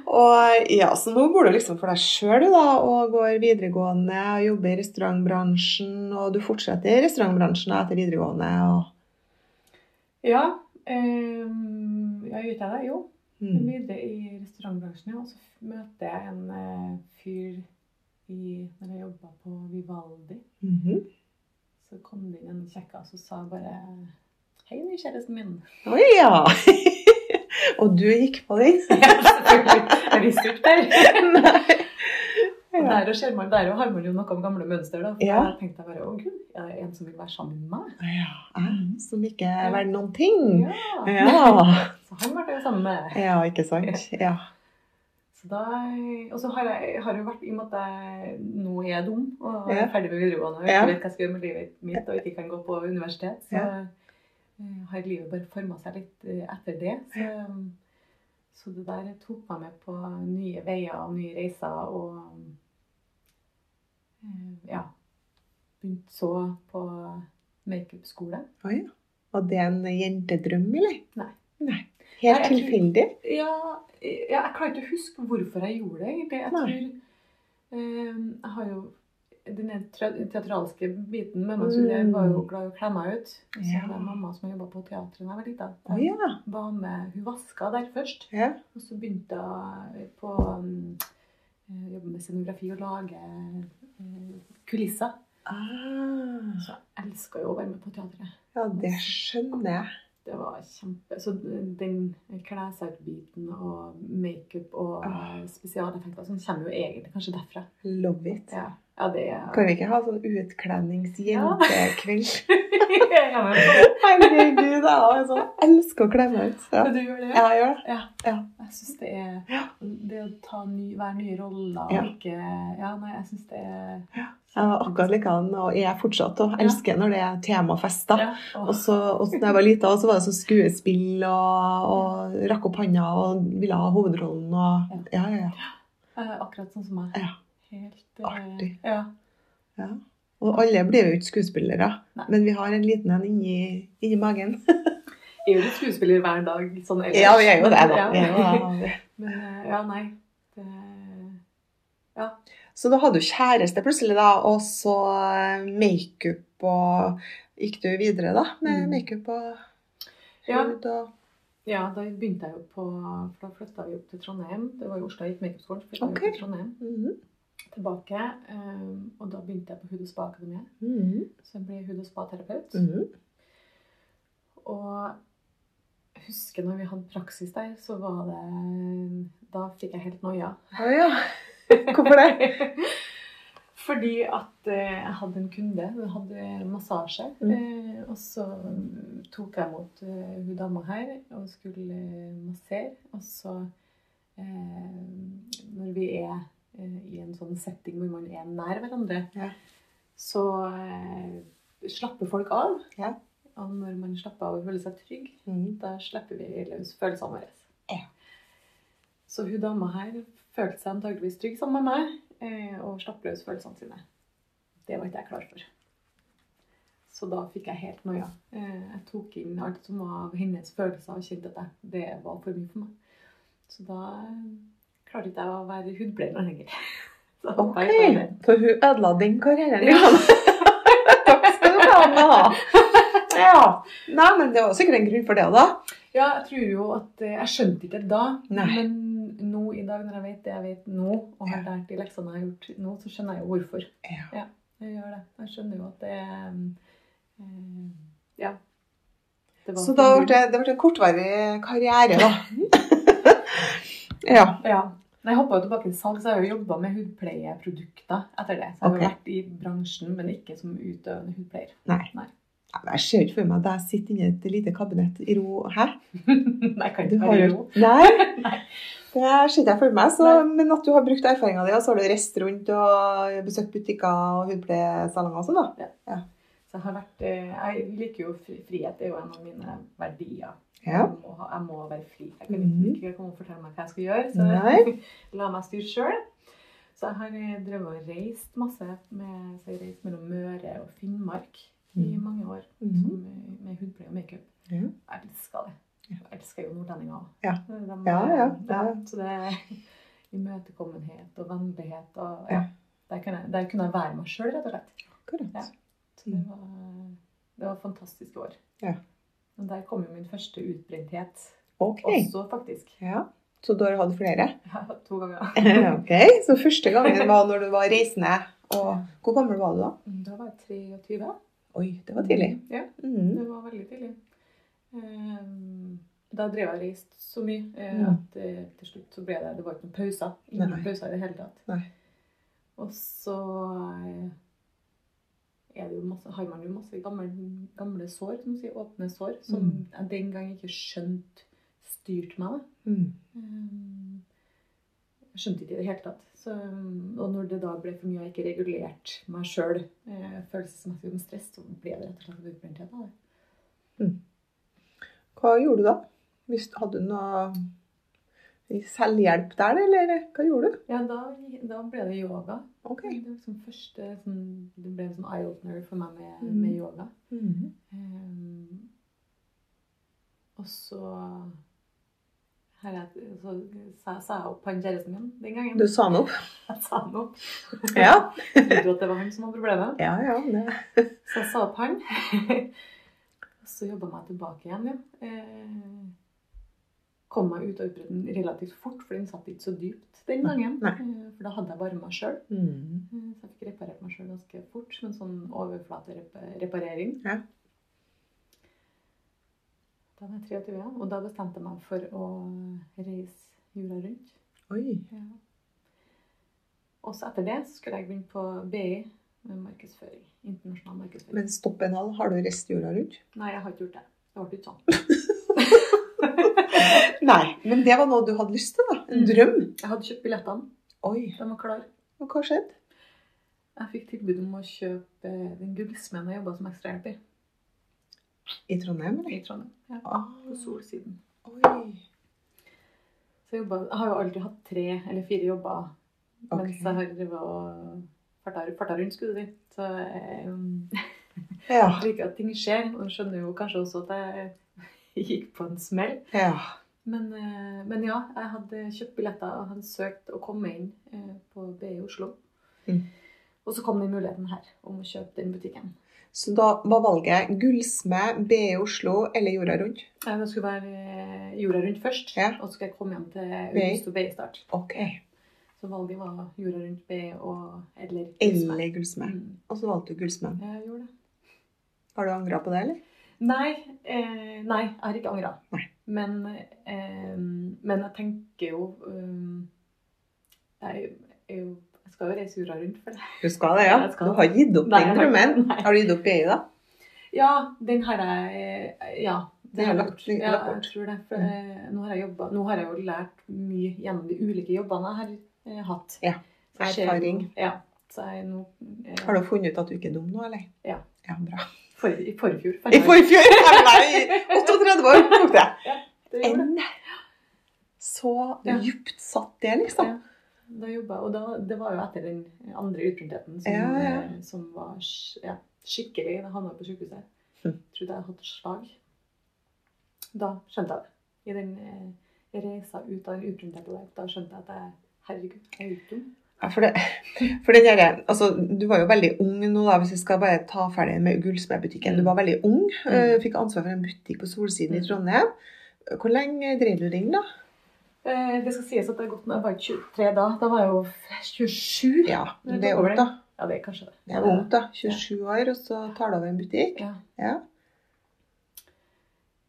[SPEAKER 1] Og ja, så nå bor du liksom for deg sjøl, og går videregående og jobber i restaurantbransjen, og du fortsetter i restaurantbransjen etter videregående. og...
[SPEAKER 2] Ja, Um, ja, gjør jeg det? Jo.
[SPEAKER 1] Mm.
[SPEAKER 2] Videre i restaurantbransjen, ja. Og så møter jeg en eh, fyr i, når jeg jobba på Vivaldi.
[SPEAKER 1] Mhm.
[SPEAKER 2] Så kom det inn en kjekkas og sa bare Hei, ny kjæresten min.
[SPEAKER 1] Å ja! og du gikk på den?
[SPEAKER 2] Jeg visste ikke det. Og der, og ser man, der og har man jo noe om gamle mønster. da. For
[SPEAKER 1] Ja.
[SPEAKER 2] Jeg tenkte bare å gud, er det en som vil være sammen med meg?
[SPEAKER 1] ja. Jeg som ikke er verdt noen ting.
[SPEAKER 2] Ja.
[SPEAKER 1] Ja.
[SPEAKER 2] Så han ble det jo sammen med.
[SPEAKER 1] ja, ikke sant? Ja.
[SPEAKER 2] Så da, og så har jeg har jo vært, i og med at jeg nå er jeg dum og er
[SPEAKER 1] Ja.
[SPEAKER 2] ferdig med videregående og
[SPEAKER 1] Ja.
[SPEAKER 2] ikke vet hva jeg skal gjøre med livet mitt og ikke kan gå på universitet, så
[SPEAKER 1] Ja.
[SPEAKER 2] eh, har livet bare forma seg litt eh, etter det. Så, så det der tok meg med på nye veier og nye reiser og eh, ja. Begynte så på makeupskole.
[SPEAKER 1] Oi. Var det en jentedrøm, eller?
[SPEAKER 2] Nei.
[SPEAKER 1] Nei. Helt
[SPEAKER 2] Nei, jeg tror-
[SPEAKER 1] tilfeldig?
[SPEAKER 2] Ja, jeg, jeg klarer ikke å huske hvorfor jeg gjorde det, egentlig. Jeg tror eh, Jeg har jo den teatralske biten med meg, så jeg var jo glad i å kle meg ut. Og så
[SPEAKER 1] Ja.
[SPEAKER 2] hadde jeg mamma som jobba på teatret da jeg var lita.
[SPEAKER 1] Å ja.
[SPEAKER 2] Var med, hun vaska der først,
[SPEAKER 1] ja.
[SPEAKER 2] og så begynte hun på um, eh, jobbe med scenografi og lage eh, kulisser.
[SPEAKER 1] Ah.
[SPEAKER 2] Så jeg elska jo å være med på teatret.
[SPEAKER 1] Ja, det skjønner jeg.
[SPEAKER 2] Det var kjempe Så den kle seg ut-biten og makeup og
[SPEAKER 1] Ah.
[SPEAKER 2] spesialeffekter sånn kommer jo egentlig kanskje derfra.
[SPEAKER 1] Love it.
[SPEAKER 2] Ja, ja det er
[SPEAKER 1] Kan vi ikke ha sånn utkledningsjentekveld?
[SPEAKER 2] Ja.
[SPEAKER 1] Herregud, jeg er sånn, elsker å kle meg ut. Ja.
[SPEAKER 2] Du gjør det?
[SPEAKER 1] Ja, jeg gjør det.
[SPEAKER 2] Ja.
[SPEAKER 1] Ja.
[SPEAKER 2] Jeg syns det er det å ta ny, være nye roller
[SPEAKER 1] Ja.
[SPEAKER 2] og ikke Ja, nei, jeg syns det er
[SPEAKER 1] Jeg var akkurat likedan, og jeg fortsatt og elsker når det er temafest. da.
[SPEAKER 2] Ja, og-
[SPEAKER 1] Og så og så da jeg var lita, så var det sånn skuespill og, og rakk opp handa og ville ha hovedrollen og Ja, ja, ja.
[SPEAKER 2] eh, akkurat sånn som meg.
[SPEAKER 1] Ja.
[SPEAKER 2] Helt eh,
[SPEAKER 1] Artig.
[SPEAKER 2] Ja.
[SPEAKER 1] ja. Og alle blir jo ikke skuespillere,
[SPEAKER 2] Nei.
[SPEAKER 1] men vi har en liten en inni, inni magen.
[SPEAKER 2] Er jo litt skuespiller hver dag sånn ellers.
[SPEAKER 1] Ja, vi er jo det, da.
[SPEAKER 2] Ja. Men eh, ja, nei. Det, ja.
[SPEAKER 1] Så da hadde du kjæreste plutselig, da, og så eh, makeup og Gikk du videre da med
[SPEAKER 2] Mm.
[SPEAKER 1] makeup og
[SPEAKER 2] Ja.
[SPEAKER 1] hud og
[SPEAKER 2] ja, da begynte jeg jo på For da flytta vi opp til Trondheim. Det var jo Oslo jeg gikk makeupskolen. Okay. Mm
[SPEAKER 1] Ok.
[SPEAKER 2] Tilbake. Um, og da begynte jeg på Hud og Spa-akademiet.
[SPEAKER 1] Mhm.
[SPEAKER 2] Så jeg ble hud- og spa-terapeut.
[SPEAKER 1] Mhm.
[SPEAKER 2] Og jeg husker når vi hadde praksis der, så var det Da fikk jeg helt noia.
[SPEAKER 1] Oh, ja. Hvorfor det?
[SPEAKER 2] Fordi at eh, jeg hadde en kunde, hun hadde massasje.
[SPEAKER 1] Mm.
[SPEAKER 2] Eh, og så tok jeg mot eh, hun dama her og skulle massere. Og så, når vi er i en sånn setting hvor man er nær hverandre,
[SPEAKER 1] Ja.
[SPEAKER 2] så eh, slapper folk av.
[SPEAKER 1] Ja.
[SPEAKER 2] Og når man slapper av og føler seg trygg,
[SPEAKER 1] mm.
[SPEAKER 2] da slipper vi løs følelsene våre.
[SPEAKER 1] Ja.
[SPEAKER 2] Så hun dama her følte seg antageligvis trygg sammen med meg, eh, og slapp løs følelsene sine. Det var ikke jeg klar for. Så da fikk jeg helt noia. Eh, jeg tok inn alt som var av hennes følelser, og kjente at det var for mye for meg. Så da eh, klarte ikke jeg å være hudpleier lenger. Så
[SPEAKER 1] Ok, for hun ødela den karrieren.
[SPEAKER 2] Ja.
[SPEAKER 1] Takk skal du ha. Anna. Ja. Nei, men det var sikkert en grunn for det, da.
[SPEAKER 2] Ja, jeg tror jo at eh, Jeg skjønte ikke det da,
[SPEAKER 1] Nei.
[SPEAKER 2] men nå i dag, når jeg vet det jeg vet nå, og har lært de leksene jeg har gjort nå, så skjønner jeg jo hvorfor.
[SPEAKER 1] Ja.
[SPEAKER 2] Jeg gjør det. Jeg skjønner jo at det eh, Ja. Det
[SPEAKER 1] Så da ble det, det ble en kortvarig karriere, da. ja.
[SPEAKER 2] Ja. Når jeg hoppa tilbake til salg, så har jeg jo jobba med hudpleieprodukter etter det. Så jeg har
[SPEAKER 1] Ok.
[SPEAKER 2] jo vært i bransjen, men ikke som utøvende hudpleier.
[SPEAKER 1] Nei.
[SPEAKER 2] Nei.
[SPEAKER 1] Ja, men Jeg ser ikke for meg at jeg sitter inne i et lite kabinett i ro. Hæ?
[SPEAKER 2] Nei, kan ikke være
[SPEAKER 1] i
[SPEAKER 2] ro.
[SPEAKER 1] Nei,
[SPEAKER 2] Nei.
[SPEAKER 1] det ser ikke jeg for meg. Så, men at du har brukt erfaringa di, og så har du reist rundt og besøkt butikker og hudpleiesalonger og sånn, da.
[SPEAKER 2] Så jeg har vært eh, Jeg liker jo frihet. Det er jo en av mine verdier.
[SPEAKER 1] Ja.
[SPEAKER 2] Jeg, må jeg må være fri. Jeg kan
[SPEAKER 1] Mhm.
[SPEAKER 2] ikke komme og fortelle meg hva jeg skal gjøre. Så
[SPEAKER 1] Nei.
[SPEAKER 2] la meg styre sjøl. Så jeg har eh, drevet og reist masse. Med, så jeg har reist mellom Møre og Finnmark i
[SPEAKER 1] Mhm.
[SPEAKER 2] mange år
[SPEAKER 1] Mhm.
[SPEAKER 2] som, eh, med hudpleie og makeup.
[SPEAKER 1] Ja.
[SPEAKER 2] Jeg elsker det. Jeg elsker jo nordlendinger òg.
[SPEAKER 1] Ja. Ja, ja, ja.
[SPEAKER 2] Så det er imøtekommenhet og vennlighet og
[SPEAKER 1] Ja.
[SPEAKER 2] Der, kan jeg, der kunne jeg være meg sjøl, rett og slett.
[SPEAKER 1] Akkurat.
[SPEAKER 2] Ja. Det var, det var fantastiske år.
[SPEAKER 1] Ja.
[SPEAKER 2] Og der kom jo min første utbrenthet
[SPEAKER 1] Ok.
[SPEAKER 2] også, faktisk.
[SPEAKER 1] Ja. Så du har hatt flere?
[SPEAKER 2] Ja, to ganger.
[SPEAKER 1] ok. Så første gangen var når du var reisende. Og hvor gammel var du da?
[SPEAKER 2] Da var jeg 23.
[SPEAKER 1] Oi, det var tidlig.
[SPEAKER 2] Ja,
[SPEAKER 1] Mhm.
[SPEAKER 2] det var veldig tidlig. Ehm, Da drev jeg og reiste så mye eh,
[SPEAKER 1] Mm.
[SPEAKER 2] at eh, til slutt så ble det Det var ikke noen pauser. Ingen pauser i det hele tatt.
[SPEAKER 1] Nei.
[SPEAKER 2] Og så eh, er det jo masse, har man jo masse gamle, gamle sår, som sier, åpne sår, som
[SPEAKER 1] Mm.
[SPEAKER 2] jeg den gang ikke skjønte styrte meg.
[SPEAKER 1] Mm.
[SPEAKER 2] Ehm, Jeg skjønte ikke i det hele tatt. Så, og når det da ble for mye og jeg ikke regulerte meg sjøl eh, følelsesmessig med stress, så ble det rett og slett utbrenthet av det.
[SPEAKER 1] Hva gjorde du da? Hvis, hadde du noe selvhjelp der, eller hva gjorde du?
[SPEAKER 2] Ja, da, da ble det yoga.
[SPEAKER 1] Okay.
[SPEAKER 2] Det, var liksom første, sånn, det ble en sånn eye-opener for meg med,
[SPEAKER 1] Mm.
[SPEAKER 2] med yoga.
[SPEAKER 1] Mhm.
[SPEAKER 2] um, og så så sa, jeg opp han kjæresten min den gangen.
[SPEAKER 1] Du sa han opp?
[SPEAKER 2] Jeg sa han opp.
[SPEAKER 1] Ja.
[SPEAKER 2] Jeg trodde at det var han som var problemet.
[SPEAKER 1] Ja, ja. Det.
[SPEAKER 2] Så jeg sa opp han. Og så jobba jeg meg tilbake igjen, ja. Eh, kom meg ut av utbredden relativt fort, for den satt ikke så dypt den gangen.
[SPEAKER 1] Nei.
[SPEAKER 2] Eh, For da hadde jeg meg sjøl.
[SPEAKER 1] Mm.
[SPEAKER 2] Så jeg fikk reparert meg sjøl ganske fort med sånn overflatereparering.
[SPEAKER 1] Ja.
[SPEAKER 2] Da var jeg 23, ja. og da bestemte jeg meg for å reise jorda rundt.
[SPEAKER 1] Oi.
[SPEAKER 2] Ja. Og så etter det skulle jeg begynne på BI med markedsføring. Internasjonal markedsføring.
[SPEAKER 1] Men stopp en hal, har du reist jorda rundt?
[SPEAKER 2] Nei, jeg har ikke gjort det. Det ble ikke sånn.
[SPEAKER 1] Nei, men det var noe du hadde lyst til, da? En
[SPEAKER 2] Mm.
[SPEAKER 1] drøm?
[SPEAKER 2] Jeg hadde kjøpt billettene.
[SPEAKER 1] Oi,
[SPEAKER 2] De var klare.
[SPEAKER 1] og hva skjedde?
[SPEAKER 2] Jeg fikk tilbud om å kjøpe eh, den gullsmeden jeg jobba som ekstrahjelp i.
[SPEAKER 1] I Trondheim, eller?
[SPEAKER 2] I Trondheim. Ja,
[SPEAKER 1] Ah,
[SPEAKER 2] på Solsiden.
[SPEAKER 1] oi.
[SPEAKER 2] Så jeg, jobbet, jeg har jo alltid hatt tre eller fire jobber
[SPEAKER 1] okay.
[SPEAKER 2] mens jeg har drevet og farta, farta rundt, skulle du si. Så jeg um,
[SPEAKER 1] Ja.
[SPEAKER 2] liker at ting skjer. Og skjønner jo kanskje også at jeg gikk på en smell.
[SPEAKER 1] ja.
[SPEAKER 2] Men, eh, men ja, jeg hadde kjøpt billetter og hadde søkt å komme inn eh, på BI Oslo.
[SPEAKER 1] Mm.
[SPEAKER 2] Og så kom den muligheten her om å kjøpe den butikken.
[SPEAKER 1] Så da var valget gullsmed, BE Oslo eller jorda rundt?
[SPEAKER 2] Eh, Det skulle være jorda rundt først,
[SPEAKER 1] Ja.
[SPEAKER 2] og så skal jeg komme hjem til
[SPEAKER 1] BI.
[SPEAKER 2] August og BI start.
[SPEAKER 1] Ok.
[SPEAKER 2] Så valget var jorda rundt BI eller
[SPEAKER 1] Eller gullsmed.
[SPEAKER 2] Mm.
[SPEAKER 1] Og så valgte du gullsmed.
[SPEAKER 2] Jeg gjorde det.
[SPEAKER 1] Har du angra på det, eller?
[SPEAKER 2] Nei, eh, nei, jeg har ikke angra. Men, eh, men jeg tenker jo um, jeg, jeg, jeg skal jo reise jorda rundt for det.
[SPEAKER 1] Du skal det, ja?
[SPEAKER 2] Skal
[SPEAKER 1] Du har gitt opp
[SPEAKER 2] Nei,
[SPEAKER 1] den drømmen?
[SPEAKER 2] nei.
[SPEAKER 1] Har du gitt opp BI, da?
[SPEAKER 2] Ja, den har jeg Ja.
[SPEAKER 1] Det har
[SPEAKER 2] jeg
[SPEAKER 1] lagt- lagt
[SPEAKER 2] Ja, jeg tror det. For mm. nå, har jeg jobbet, nå har jeg jo lært mye gjennom de ulike jobbene jeg har eh, hatt.
[SPEAKER 1] Ja, erfaring.
[SPEAKER 2] Ja. Så jeg nå eh,
[SPEAKER 1] Har du funnet ut at du ikke er dum nå, eller?
[SPEAKER 2] Ja.
[SPEAKER 1] Ja, bra.
[SPEAKER 2] For, I forfjor.
[SPEAKER 1] I forfjor! Nei, 38 år tok det.
[SPEAKER 2] Det det.
[SPEAKER 1] Så
[SPEAKER 2] Ja.
[SPEAKER 1] djupt satt det, liksom.
[SPEAKER 2] Ja. Da jeg- og da, det var jo etter den andre utbrentheten som,
[SPEAKER 1] Ja, ja.
[SPEAKER 2] eh, som var ja, skikkelig Da havna på sykehuset.
[SPEAKER 1] Jeg
[SPEAKER 2] Trodde jeg hadde hatt slag. Da skjønte jeg det. I den eh, reisa ut av den utbrentheten der, da skjønte jeg at jeg Herregud, jeg er ikke dum.
[SPEAKER 1] For det, for det der, altså, du var jo veldig ung nå, da, hvis jeg skal bare ta ferdig med gullsmedbutikken. Du var veldig ung,
[SPEAKER 2] Mm.
[SPEAKER 1] eh, fikk ansvar for en butikk på Solsiden i
[SPEAKER 2] Mm.
[SPEAKER 1] Trondheim. Hvor lenge drev du den, da?
[SPEAKER 2] Eh, det skal sies at det har gått Jeg var 23 da. Da var jeg jo 27.
[SPEAKER 1] Ja,
[SPEAKER 2] Det
[SPEAKER 1] er ungt, da.
[SPEAKER 2] Ja, det er kanskje det.
[SPEAKER 1] Det er ungt, da. 27 år, og så tar du over en butikk.
[SPEAKER 2] Ja.
[SPEAKER 1] Ja.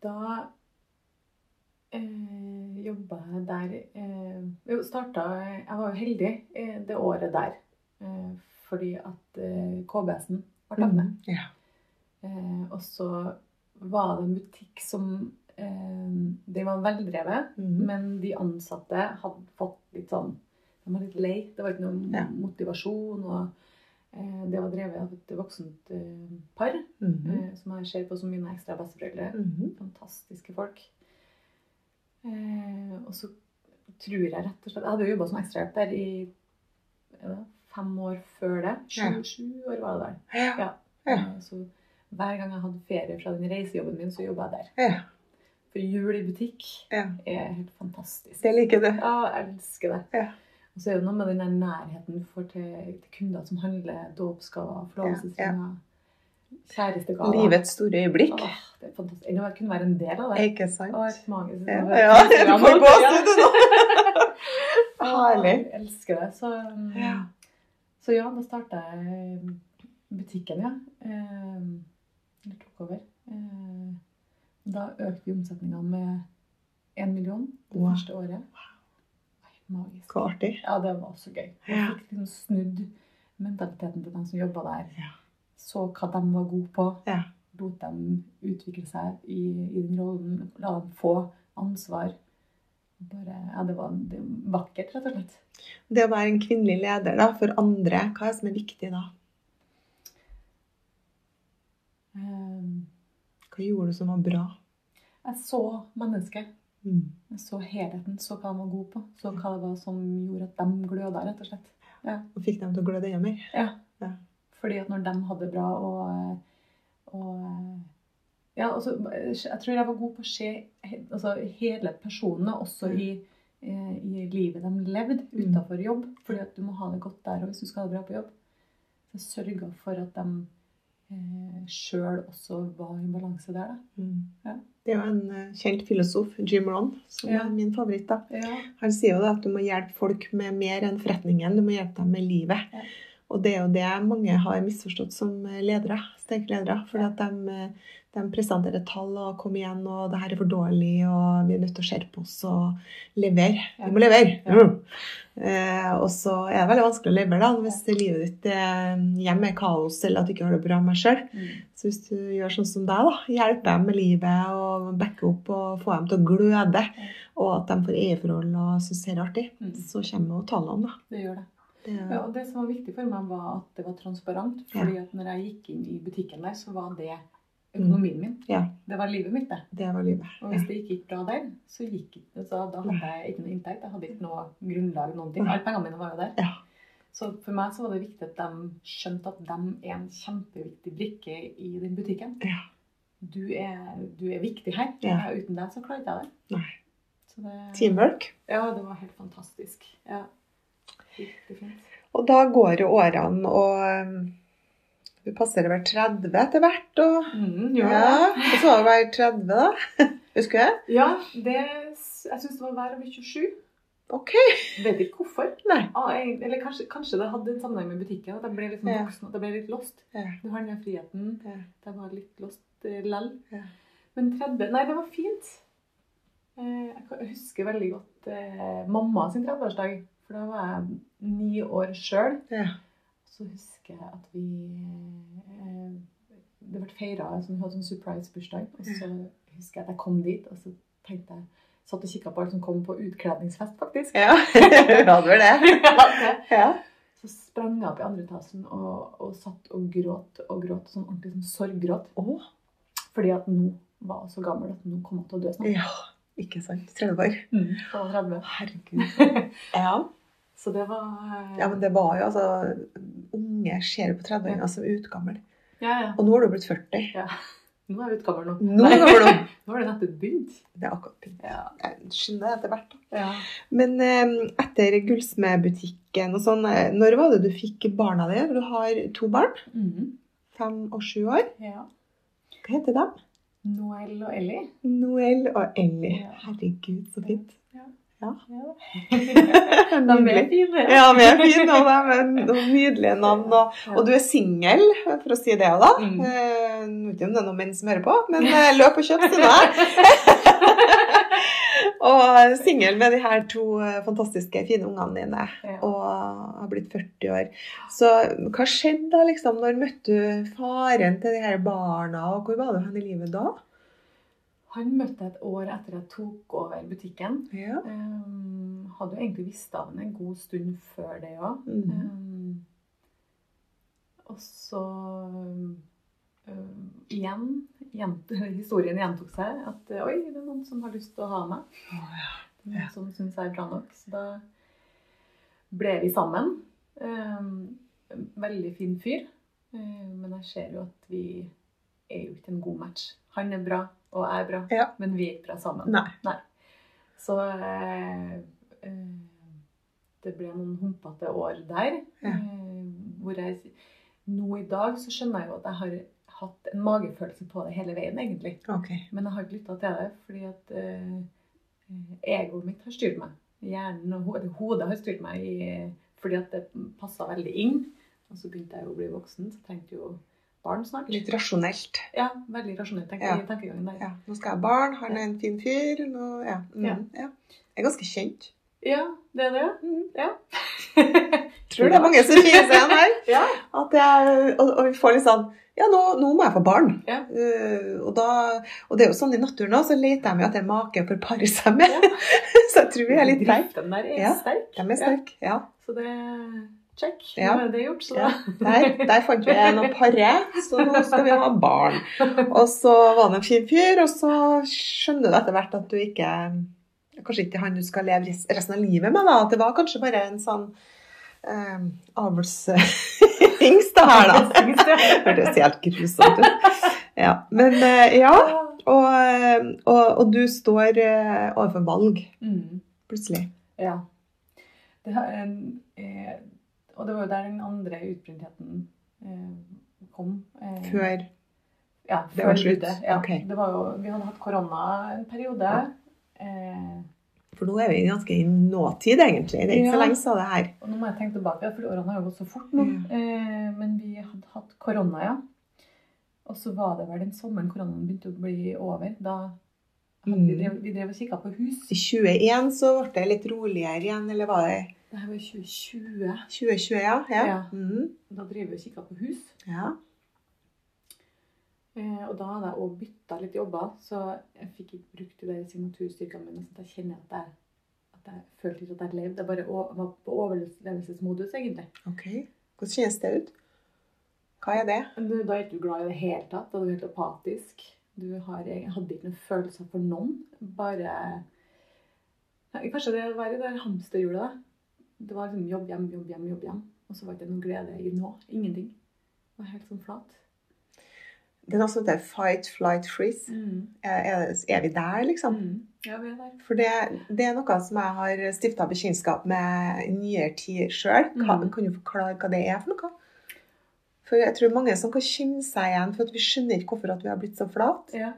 [SPEAKER 2] Da eh, jobba jeg der eh, Jo, starta Jeg var jo heldig eh, det året der. Eh, fordi at eh, KBS-en var tatt ned.
[SPEAKER 1] Ja.
[SPEAKER 2] Eh, og så var det en butikk som eh, Den var veldrevet,
[SPEAKER 1] mm.
[SPEAKER 2] men de ansatte hadde fått litt sånn De var litt lei. Det var ikke noen
[SPEAKER 1] yeah.
[SPEAKER 2] motivasjon. og eh, det var drevet av et voksent par,
[SPEAKER 1] mm
[SPEAKER 2] -hmm. som jeg ser på som mine ekstra besteforeldre
[SPEAKER 1] Mhm.
[SPEAKER 2] fantastiske folk. Eh, og så tror jeg rett og slett Jeg hadde jo jobba som ekstrahjelper i ja, fem år før det. Sju, sju år var det der.
[SPEAKER 1] Ja.
[SPEAKER 2] Ja. Eh, så hver gang jeg hadde ferie fra den reisejobben min, så jobba jeg der.
[SPEAKER 1] ja.
[SPEAKER 2] For jul i butikk
[SPEAKER 1] ja.
[SPEAKER 2] er helt fantastisk.
[SPEAKER 1] Jeg liker det.
[SPEAKER 2] Ja, jeg elsker det.
[SPEAKER 1] Ja.
[SPEAKER 2] Og så er det noe med den der nærheten du får til, til kunder som handler dåpsgaver, forlovelsesringer, kjærestegaver.
[SPEAKER 1] Livets store øyeblikk.
[SPEAKER 2] Åh, det er fantastisk. Kunne være en del av det.
[SPEAKER 1] Ikke sant?
[SPEAKER 2] Et magisk
[SPEAKER 1] Ja,
[SPEAKER 2] Ja,
[SPEAKER 1] du får gåsehud nå. Herlig.
[SPEAKER 2] Jeg elsker det. Så, um,
[SPEAKER 1] Ja.
[SPEAKER 2] så ja, da starta jeg butikken, ja. Eh, Eller tok over. Eh, Da økte vi omsetninga med én million det
[SPEAKER 1] Wow.
[SPEAKER 2] første året. Magisk.
[SPEAKER 1] Så artig.
[SPEAKER 2] Ja, det var også gøy. Jeg fikk liksom snudd mentaliteten til dem som jobba der.
[SPEAKER 1] Ja.
[SPEAKER 2] Så hva de var gode på.
[SPEAKER 1] Ja.
[SPEAKER 2] Lot dem utvikle seg i, i den rollen. La dem få ansvar. Bare, ja, det var det var vakkert, rett og slett.
[SPEAKER 1] Det å være en kvinnelig leder da, for andre, hva er det som er viktig da?
[SPEAKER 2] Um,
[SPEAKER 1] Hva gjorde du som var bra?
[SPEAKER 2] jeg så mennesket.
[SPEAKER 1] Mm.
[SPEAKER 2] Jeg så helheten, så hva de var gode på. Så hva det var som gjorde at de gløda, rett og slett.
[SPEAKER 1] Og fikk dem til å gløde enda mer?
[SPEAKER 2] Ja.
[SPEAKER 1] Ja.
[SPEAKER 2] Fordi at når de hadde det bra og, og ja, altså, Jeg tror jeg var god på å se altså, hele personene, også i, i livet de levde
[SPEAKER 1] Mm.
[SPEAKER 2] utenfor jobb. Fordi at du må ha det godt der og hvis du skal ha det bra på jobb. Så jeg sørga for at de eh, sjøl også var i balanse der. Da.
[SPEAKER 1] Mm.
[SPEAKER 2] Ja.
[SPEAKER 1] Det er jo en eh, kjent filosof, Jim Ron, som
[SPEAKER 2] Ja.
[SPEAKER 1] er min favoritt. da.
[SPEAKER 2] Ja.
[SPEAKER 1] Han sier jo da at du må hjelpe folk med mer enn forretningen, du må hjelpe dem med livet. Og det er jo det mange har misforstått som ledere, sterke ledere. Fordi at de, eh, de presenterer tall og 'kom igjen', og 'det her er for dårlig', og 'vi er nødt til å skjerpe oss og levere'. Vi må levere!
[SPEAKER 2] Ja.
[SPEAKER 1] Eh, og så er det veldig vanskelig å leve da, hvis livet ditt eh, hjemme er kaos, eller at du ikke har det bra med deg sjøl.
[SPEAKER 2] Mm.
[SPEAKER 1] Så hvis du gjør sånn som deg, da, hjelper dem med livet og backer opp og får dem til å gløde, og at de får eierforhold og syns det er artig,
[SPEAKER 2] Mm.
[SPEAKER 1] så kommer jo tallene, da.
[SPEAKER 2] Det gjør det. Ja, og det som var viktig for meg, var at det var transparent. fordi at når jeg gikk inn i butikken der, så var det økonomien min.
[SPEAKER 1] Ja.
[SPEAKER 2] Det var livet mitt, det.
[SPEAKER 1] det var livet.
[SPEAKER 2] Og hvis det ikke gikk bra der, så gikk så da hadde jeg ikke noe inntekt. Jeg hadde ikke noe grunnlag, noen ting. Alle pengene mine var jo der.
[SPEAKER 1] Ja.
[SPEAKER 2] Så for meg så var det viktig at de skjønte at de er en kjempeviktig brikke i den butikken.
[SPEAKER 1] Ja.
[SPEAKER 2] Du, er, du er viktig her.
[SPEAKER 1] Ja.
[SPEAKER 2] Uten deg så klarte jeg det.
[SPEAKER 1] Nei.
[SPEAKER 2] Så det
[SPEAKER 1] Teamwork.
[SPEAKER 2] Ja, det var helt fantastisk. Ja.
[SPEAKER 1] Og da går jo årene, og um, du passerer vel 30 etter hvert. Og,
[SPEAKER 2] Mm,
[SPEAKER 1] ja, og så var du vel 30, da. Husker du?
[SPEAKER 2] Ja, det, jeg syns det var hver bli 27.
[SPEAKER 1] OK.
[SPEAKER 2] Vet ikke hvorfor.
[SPEAKER 1] Nei.
[SPEAKER 2] Ah, jeg, eller kanskje, kanskje det hadde en sammenheng med butikken. At jeg ble litt sånn
[SPEAKER 1] Ja.
[SPEAKER 2] voksen, at jeg ble litt lost.
[SPEAKER 1] Ja.
[SPEAKER 2] Du har den friheten.
[SPEAKER 1] Ja.
[SPEAKER 2] Jeg var litt lost eh, lell.
[SPEAKER 1] Ja.
[SPEAKER 2] Men 30 Nei, det var fint. Eh, jeg jeg husker veldig godt eh, mamma sin 30-årsdag. For da var jeg ni år sjøl.
[SPEAKER 1] Ja.
[SPEAKER 2] Så husker jeg at vi eh, Det ble feira altså, vi hadde sånn surprise-bursdag. Og så husker jeg at jeg kom dit, og så tenkte jeg Satt og kikka på alt som kom på utkledningsfest, faktisk.
[SPEAKER 1] Ja, hadde vel det?
[SPEAKER 2] Ja. Så sprang jeg opp i andre etasjen og, og satt og gråt og gråt. Sånn ordentlig sånn sorggråt.
[SPEAKER 1] Oh.
[SPEAKER 2] Fordi at nå var jeg så gammel at nå kom jeg til å dø snart.
[SPEAKER 1] ja. Ikke sant. 30 år.
[SPEAKER 2] Mm. Var 30.
[SPEAKER 1] Herregud. Ja.
[SPEAKER 2] Så det var eh,
[SPEAKER 1] ja, men det var jo altså Unge ser på 30-åringer som utgammel.
[SPEAKER 2] ja, ja.
[SPEAKER 1] Og nå har du blitt 40.
[SPEAKER 2] ja. Nå er jeg utgammel nå.
[SPEAKER 1] Nå er nå.
[SPEAKER 2] Nå har det nettopp begynt.
[SPEAKER 1] Det er akkurat begynt.
[SPEAKER 2] Ja.
[SPEAKER 1] Jeg skjønner det etter hvert. da.
[SPEAKER 2] ja.
[SPEAKER 1] Men eh, etter gullsmedbutikken og sånn, eh, når var det du fikk barna dine? Du har to barn.
[SPEAKER 2] Mhm.
[SPEAKER 1] Fem og sju år.
[SPEAKER 2] ja.
[SPEAKER 1] Hva heter de?
[SPEAKER 2] Noel og Ellie.
[SPEAKER 1] Noel og Ellie.
[SPEAKER 2] Ja.
[SPEAKER 1] Herregud, så fint.
[SPEAKER 2] Ja.
[SPEAKER 1] Ja.
[SPEAKER 2] Ja. De er fine.
[SPEAKER 1] Ja, de er fine, og de er nydelige navn. Og, og du er singel, for å si det òg, da.
[SPEAKER 2] Mm.
[SPEAKER 1] Eh, Jeg vet ikke om det er noen menn som hører på, men eh, løp og kjøp til meg. og singel med de her to eh, fantastiske, fine ungene dine.
[SPEAKER 2] Ja.
[SPEAKER 1] Og har blitt 40 år. Så hva skjedde da, liksom? Når møtte du faren til de her barna, og hvor var du hen i livet da?
[SPEAKER 2] Han møtte jeg et år etter jeg tok over butikken.
[SPEAKER 1] Ja.
[SPEAKER 2] Um, hadde jo egentlig visst av ham en god stund før det òg.
[SPEAKER 1] Mhm.
[SPEAKER 2] Um, og så um, igjen gjent, Historien gjentok seg. At oi, det er noen som har lyst til å ha meg. Oh, ja. noen
[SPEAKER 1] Ja.
[SPEAKER 2] som syns jeg er bra nok. Så da ble vi sammen. Um, veldig fin fyr. Men jeg ser jo at vi er jo ikke en god match. Han er bra, og jeg er bra,
[SPEAKER 1] Ja.
[SPEAKER 2] men vi ikke bra sammen.
[SPEAKER 1] Nei.
[SPEAKER 2] Så eh, eh, det ble noen humpete år der.
[SPEAKER 1] Ja.
[SPEAKER 2] Eh, hvor jeg Nå i dag så skjønner jeg jo at jeg har hatt en magefølelse på det hele veien, egentlig.
[SPEAKER 1] Okay.
[SPEAKER 2] Men jeg har ikke lytta til det, fordi at eh, egoet mitt har styrt meg. Hjernen og hodet, hodet har styrt meg i, fordi at det passa veldig inn. Og så begynte jeg jo å bli voksen, så trengte jo barn snart.
[SPEAKER 1] Litt rasjonelt.
[SPEAKER 2] Ja, veldig rasjonelt tenker,
[SPEAKER 1] Ja.
[SPEAKER 2] tankegangen der.
[SPEAKER 1] Ja, nå skal jeg ha barn, han er en fin fyr. Nå, ja. Mm,
[SPEAKER 2] Ja.
[SPEAKER 1] Jeg er ganske kjent.
[SPEAKER 2] Ja, det er det.
[SPEAKER 1] Mm.
[SPEAKER 2] Ja.
[SPEAKER 1] Tror det er mange som kjenner seg igjen her.
[SPEAKER 2] Ja.
[SPEAKER 1] At jeg, og, og vi får litt sånn Ja, nå, nå må jeg få barn.
[SPEAKER 2] Ja.
[SPEAKER 1] Uh, og, da, og det er jo sånn i naturen òg, så leter de jo etter make for å pare seg med. Så jeg tror vi er litt der.
[SPEAKER 2] Driften der er
[SPEAKER 1] Ja.
[SPEAKER 2] sterk.
[SPEAKER 1] De er sterke. Ja.
[SPEAKER 2] Så det check.
[SPEAKER 1] Ja.
[SPEAKER 2] Nå er det gjort, så
[SPEAKER 1] Ja. Der, der fant vi en å pare, så nå skal vi ha barn. Og så var han en fin fyr, og så skjønner du etter hvert at du ikke Kanskje ikke han du skal leve resten av livet med, da. At det var kanskje bare en sånn eh, avlshingst, det her, da. Det hørtes helt grusomt ut. Ja. Men eh, ja. Og, eh, og, og du står eh, overfor valg,
[SPEAKER 2] Mm.
[SPEAKER 1] plutselig.
[SPEAKER 2] Ja. Det, har, en, eh, og det var jo der den andre utbrentheten eh, kom. Eh,
[SPEAKER 1] Før
[SPEAKER 2] ja,
[SPEAKER 1] det
[SPEAKER 2] før
[SPEAKER 1] var slutt?
[SPEAKER 2] Det, Ja.
[SPEAKER 1] Okay.
[SPEAKER 2] Det var jo, vi hadde hatt korona en periode. Eh,
[SPEAKER 1] For nå er vi ganske i nåtid, egentlig. Det er ikke så lenge siden det her.
[SPEAKER 2] og nå må jeg tenke tilbake, for årene har jo gått så fort nå.
[SPEAKER 1] Mm.
[SPEAKER 2] Eh, men vi hadde hatt korona, ja. Og så var det vel den sommeren koronaen begynte å bli over. Da vi,
[SPEAKER 1] Mm.
[SPEAKER 2] drev, vi drev og kikka på hus.
[SPEAKER 1] I 21 så ble det litt roligere igjen, eller var det
[SPEAKER 2] Det her var i 2020.
[SPEAKER 1] 2020, ja. Ja.
[SPEAKER 2] Ja.
[SPEAKER 1] Mm.
[SPEAKER 2] Da driver vi og kikker på hus.
[SPEAKER 1] ja.
[SPEAKER 2] Eh, og da hadde jeg òg bytta litt jobber, så jeg fikk ikke brukt de der signaturstyrkene mine. Så da kjenner jeg at jeg, at jeg følte ikke at jeg levde. Jeg bare var på overlevelsesmodus, egentlig.
[SPEAKER 1] Ok. Hvordan kjennes det ut? Hva er det?
[SPEAKER 2] Du, Da er ikke du glad i det hele tatt. Da er du helt apatisk. Du har, hadde ikke noen følelser for noen. Bare Kanskje det var i det hamsterhjulet. da. Det var liksom jobb hjem, jobb hjem, jobb hjem. Og så var det ikke noe glede i nå. Ingenting. Det var helt sånn flat.
[SPEAKER 1] Det er noe som heter fight, flight, freeze. Er, er, er vi der, liksom?
[SPEAKER 2] Mm. Ja, vi er der.
[SPEAKER 1] For det, det er noe som jeg har stifta bekjentskap med i nyere tid sjøl.
[SPEAKER 2] Mm.
[SPEAKER 1] Kan du forklare hva det er for noe? For jeg tror mange som kan kjenne seg igjen, for at vi skjønner ikke hvorfor vi har blitt så flate.
[SPEAKER 2] Ja.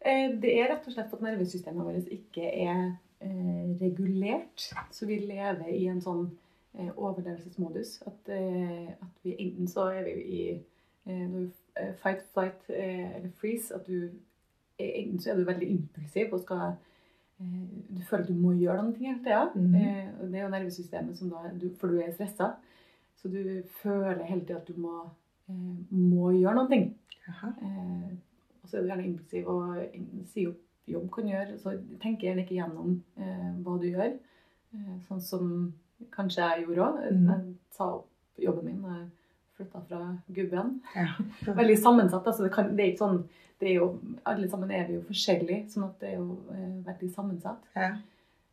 [SPEAKER 2] Eh, Det er rett og slett at nervesystemet vårt ikke er eh, regulert. Så vi lever i en sånn eh, overlevelsesmodus. At, eh, at vi enten så er vi i eh, eh, fight, flight eh, eller freeze. At du enten så er du veldig impulsiv og skal eh, Du føler at du må gjøre noe hele tida.
[SPEAKER 1] Mhm.
[SPEAKER 2] eh, det er jo nervesystemet som da du, For du er stressa. Så du føler hele tida at du må, eh, må gjøre noe.
[SPEAKER 1] Jaha.
[SPEAKER 2] Eh, og så er du gjerne impulsiv og sier si opp jobb kan gjøre. Så tenk gjerne ikke gjennom eh, hva du gjør. Eh, sånn som kanskje jeg gjorde òg.
[SPEAKER 1] Mm.
[SPEAKER 2] Jeg sa opp jobben min da jeg flytta fra gubben.
[SPEAKER 1] Ja.
[SPEAKER 2] Veldig sammensatt. Altså det, kan, det er ikke sånn det er jo, Alle sammen er vi jo forskjellige, sånn at det er jo eh, veldig sammensatt.
[SPEAKER 1] Ja.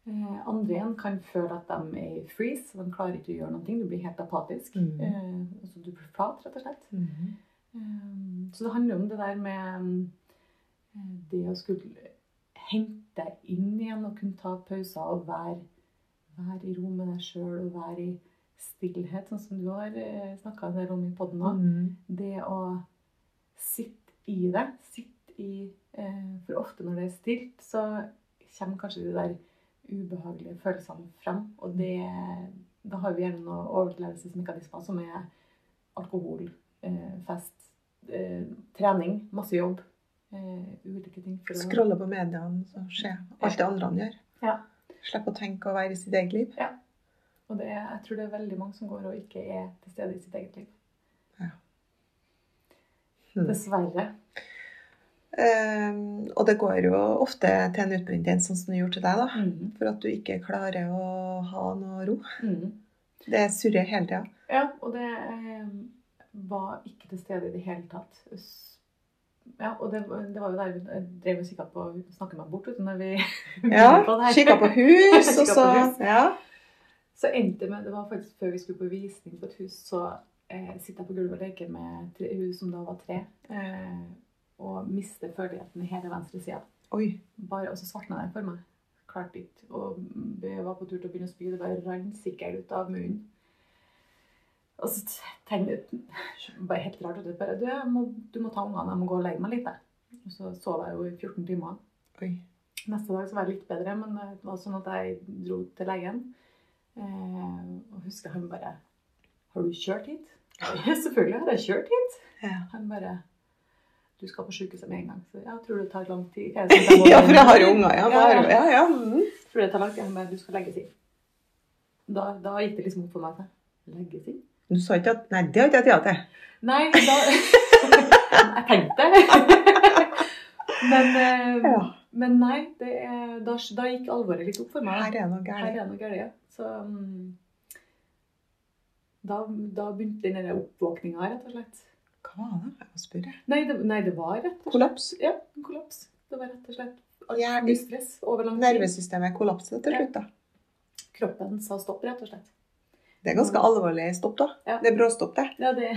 [SPEAKER 2] Eh, andre igjen kan føle at de er i freeze. De klarer ikke å gjøre noe. Du blir helt apatisk.
[SPEAKER 1] Mm.
[SPEAKER 2] Eh, altså du blir flat, rett og slett.
[SPEAKER 1] Mhm.
[SPEAKER 2] Um, Så det handler om det der med det å skulle hente inn igjen og kunne ta pauser og være, være i ro med deg sjøl og være i stillhet, sånn som du har snakka en del om i poden nå.
[SPEAKER 1] Mm.
[SPEAKER 2] Det å sitte i det. Sitte i eh, For ofte når det er stilt, så kommer kanskje de der ubehagelige følelsene frem. Og det, da har vi gjerne noen overlevelsesmekanismer som er alkohol, eh, fest, eh, trening, masse jobb. Eh, ulike ting. for
[SPEAKER 1] Scrolle på mediene, og se alt det andre han gjør.
[SPEAKER 2] Ja.
[SPEAKER 1] Slippe å tenke og være i sitt eget liv. Ja.
[SPEAKER 2] Og det, jeg tror det er veldig mange som går og ikke er til stede i sitt eget liv.
[SPEAKER 1] Hmm.
[SPEAKER 2] Dessverre.
[SPEAKER 1] Um, og det går jo ofte til en utbrenthet, sånn som det gjorde til deg, da.
[SPEAKER 2] Mm.
[SPEAKER 1] For at du ikke klarer å ha noe ro.
[SPEAKER 2] Mm.
[SPEAKER 1] Det surrer hele tida.
[SPEAKER 2] Ja, og det eh, var ikke til stede i det hele tatt. Ja, og det, det var jo der vi drev og kikka på Snakka meg bort vet du, når vi
[SPEAKER 1] Ja,
[SPEAKER 2] på.
[SPEAKER 1] Kikka på hus, og så. Ja.
[SPEAKER 2] Så endte med Det var faktisk før vi skulle på visning på et hus, så eh, sitter jeg på gulvet og leker med tre, hun som da var tre, eh, og mister førligheten i hele venstre
[SPEAKER 1] sida.
[SPEAKER 2] Bare, og så svartna den for meg. Klarte ikke. Og jeg var på tur til å begynne å spy. Det bare rant sikkert ut av munnen. Og så tenkte jeg bare helt rart at bare, du, må, du må ta ungene, jeg må gå og legge meg litt. Og så sov jeg jo i 14 timer.
[SPEAKER 1] Oi.
[SPEAKER 2] Neste dag så var jeg litt bedre, men det var sånn at jeg dro til legen. Eh, og husker han bare Har du kjørt hit? Ja, selvfølgelig har jeg kjørt hit.
[SPEAKER 1] Ja.
[SPEAKER 2] Han bare Du skal på sykehuset med en gang. Så jeg tror det tar lang tid.
[SPEAKER 1] Ja, for jeg har jo unger. Ja,
[SPEAKER 2] Ja, ja.
[SPEAKER 1] ja. Mm.
[SPEAKER 2] Tror det tar lang tid. Han bare Du skal legges inn. Da, da gikk det liksom opp for meg. så, Legges inn?
[SPEAKER 1] Du sa ikke at Nei, det har ikke jeg tid til.
[SPEAKER 2] Nei, da Jeg tenkte. Men, eh,
[SPEAKER 1] Ja.
[SPEAKER 2] men nei, det, er- da, da gikk alvoret litt opp for meg.
[SPEAKER 1] Her er noe
[SPEAKER 2] Her er noe galt. ja. Så mm, da, da begynte den oppvåkninga, rett og slett.
[SPEAKER 1] Hva var det? Jeg må spørre.
[SPEAKER 2] Nei det, nei, det var rett og slett
[SPEAKER 1] Kollaps.
[SPEAKER 2] Ja, en kollaps. Det var rett og slett mye stress over lang tid.
[SPEAKER 1] Nervesystemet kollapset til slutt, da.
[SPEAKER 2] Kroppen sa stopp, rett og slett.
[SPEAKER 1] Det er ganske alvorlig stopp, da.
[SPEAKER 2] Ja.
[SPEAKER 1] Det er bråstopp, det.
[SPEAKER 2] Ja, det,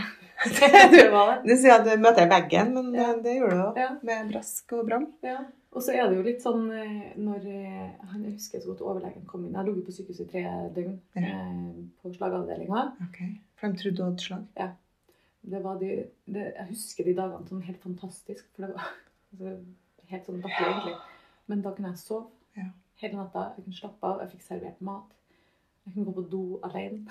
[SPEAKER 2] det var det.
[SPEAKER 1] Du sier at du møter veggen, men
[SPEAKER 2] Ja.
[SPEAKER 1] det gjør du òg,
[SPEAKER 2] Ja.
[SPEAKER 1] med brask og bram.
[SPEAKER 2] Ja. Og så er det jo litt sånn eh, når eh, han Jeg husker så godt overlegen kom inn. Jeg lå på sykehuset i tre døgn
[SPEAKER 1] Ja.
[SPEAKER 2] eh, på slagavdelinga.
[SPEAKER 1] Ok. For de trodde du hadde slag.
[SPEAKER 2] Det var de, det, jeg husker de dagene sånn helt fantastisk. For det var altså, helt sånn latterlig, egentlig. Men da kunne jeg sove
[SPEAKER 1] Ja.
[SPEAKER 2] hele natta. Jeg kunne slappe av. Jeg fikk servert mat. Jeg kunne gå på do alene.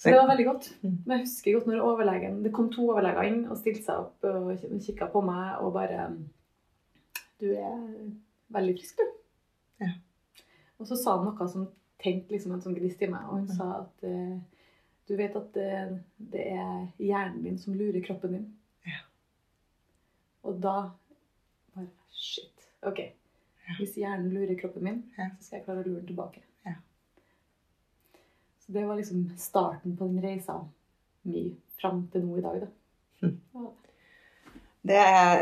[SPEAKER 2] Så det var veldig godt.
[SPEAKER 1] Mm.
[SPEAKER 2] Men jeg husker godt når overlegen Det kom to overleger inn og stilte seg opp og kikka på meg og bare Du er veldig frisk, du.
[SPEAKER 1] Ja.
[SPEAKER 2] Og så sa han noe som tenkte liksom en sånn gnist i meg. Og hun sa at eh, du vet at det, det er hjernen din som lurer kroppen din.
[SPEAKER 1] Ja.
[SPEAKER 2] Og da bare Shit. OK. Hvis hjernen lurer kroppen min, så skal jeg klare å lure den tilbake. Så det var liksom starten på den reisa mi fram til nå i dag, da.
[SPEAKER 1] Hm. Det er,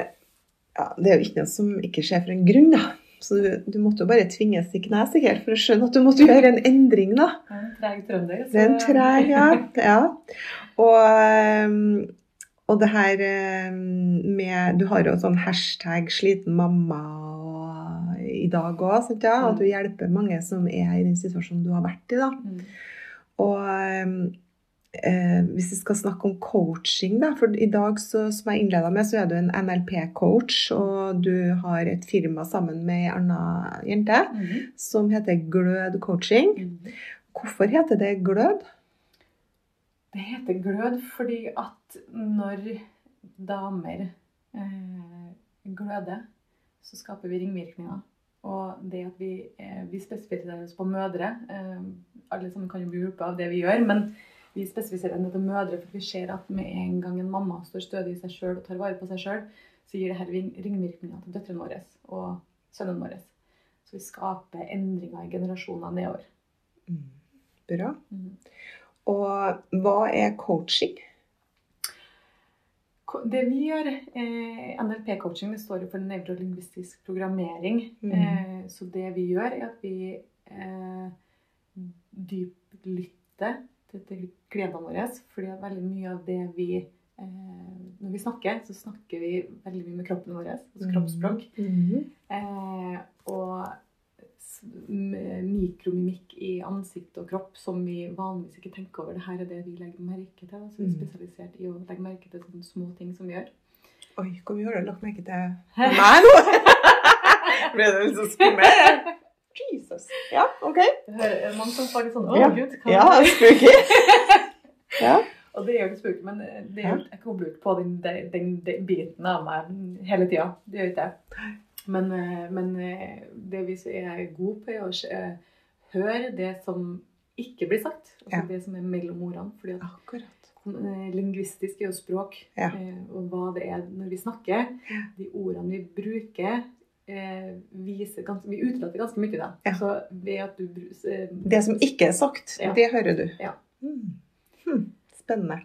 [SPEAKER 1] ja, det er jo ikke noe som ikke skjer for en grunn, da. Så du, du måtte jo bare tvinges i kne sikkert for å skjønne at du måtte gjøre en endring, da.
[SPEAKER 2] Er en treg trønder. så-
[SPEAKER 1] Det er en treg, ja. ja. Og, ehm, og det her ehm, med Du har jo sånn hashtag 'sliten mamma' i dag òg, ja? At du hjelper mange som er i den situasjonen du har vært i, da.
[SPEAKER 2] Mm.
[SPEAKER 1] Og eh, hvis vi skal snakke om coaching, da, for i dag, så, som jeg innleda med, så er du en NLP-coach, og du har et firma sammen med ei anna jente
[SPEAKER 2] Mhm.
[SPEAKER 1] som heter Glød Coaching.
[SPEAKER 2] Mhm.
[SPEAKER 1] Hvorfor heter det Glød?
[SPEAKER 2] Det heter glød fordi at når damer eh, gløder, så skaper vi ringvirkninger. Og det at vi, eh, vi spesifiserer oss på mødre eh, Alle sammen kan jo bli hjulpet av det vi gjør, men vi spesifiserer det til mødre for vi ser at med en gang en mamma står stødig i seg sjøl og tar vare på seg sjøl, så gir det her ringvirkninger til døtrene våre og sønnene våre. Så vi skaper endringer i generasjoner nedover.
[SPEAKER 1] Mm. Bra.
[SPEAKER 2] Mhm.
[SPEAKER 1] Og hva er coaching?
[SPEAKER 2] Det vi gjør, eh, NLP-coaching, det står jo for nevrolingvistisk programmering.
[SPEAKER 1] Mm.
[SPEAKER 2] Eh, så det vi gjør, er at vi eh, dyplytter til, til klientene våre. Fordi at veldig mye av det vi eh, Når vi snakker, så snakker vi veldig mye med kroppen vår. Altså kroppsspråk.
[SPEAKER 1] Mm.
[SPEAKER 2] Eh, og mikromimikk i ansikt og kropp som vi vanligvis ikke tenker over. Det her er det vi legger merke til. Så vi er
[SPEAKER 1] Mm.
[SPEAKER 2] spesialisert i å legge merke til sånne små ting som vi gjør.
[SPEAKER 1] Oi, hvor mye har du lagt merke til meg nå? Ble det litt så skummelt? Jesus. Ja, OK.
[SPEAKER 2] Mange som får litt sånn Å,
[SPEAKER 1] Ja.
[SPEAKER 2] gud. Kan
[SPEAKER 1] Ja, spooky. Ja.
[SPEAKER 2] Og det gjør det spooky, men det er, jo- jeg kobler jo ikke på den, den, den biten av meg hele tida. Det gjør ikke jeg. Men, eh, men eh, det vi er gode på, er å eh, høre det som ikke blir sagt. Altså
[SPEAKER 1] Ja.
[SPEAKER 2] det som er mellom ordene. fordi at
[SPEAKER 1] Akkurat.
[SPEAKER 2] Lingvistisk er jo språk,
[SPEAKER 1] Ja.
[SPEAKER 2] og hva det er når vi snakker. De ordene vi bruker, viser ganske, vi utelater ganske mye da.
[SPEAKER 1] Ja.
[SPEAKER 2] Så ved at du bru- eh,
[SPEAKER 1] Det som ikke er sagt,
[SPEAKER 2] Ja.
[SPEAKER 1] det hører du.
[SPEAKER 2] Ja.
[SPEAKER 1] Hmm. Hmm. Spennende.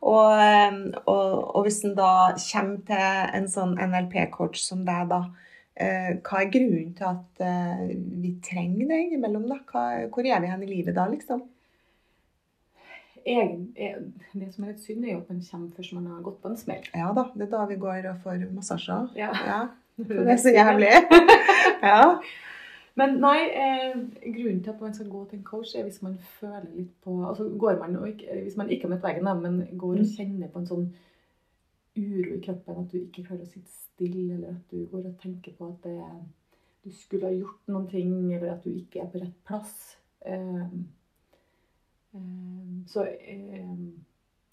[SPEAKER 1] Og, og, og hvis en da kommer til en sånn NLP-coach som deg, da, hva er grunnen til at eh, vi trenger det innimellom? da? Hva, hvor er vi hen i livet da, liksom?
[SPEAKER 2] Jeg, jeg, Det som er litt synd, er jo at man kommer først når man har gått på en smell.
[SPEAKER 1] Ja da, det er da vi går og får massasjer.
[SPEAKER 2] Ja.
[SPEAKER 1] Ja, for det er så jævlig. Ja.
[SPEAKER 2] Men nei, eh, grunnen til at man skal gå til en coach, er hvis man føler litt på altså går man og ikke, Hvis man ikke har møtt veggen, men går og
[SPEAKER 1] Mm.
[SPEAKER 2] kjenner på en sånn uro i kroppen, at du ikke klarer å sitte stille, eller at du går og tenker på at det, du skulle ha gjort noen ting, eller at du ikke er på rett plass. Um, um, så um,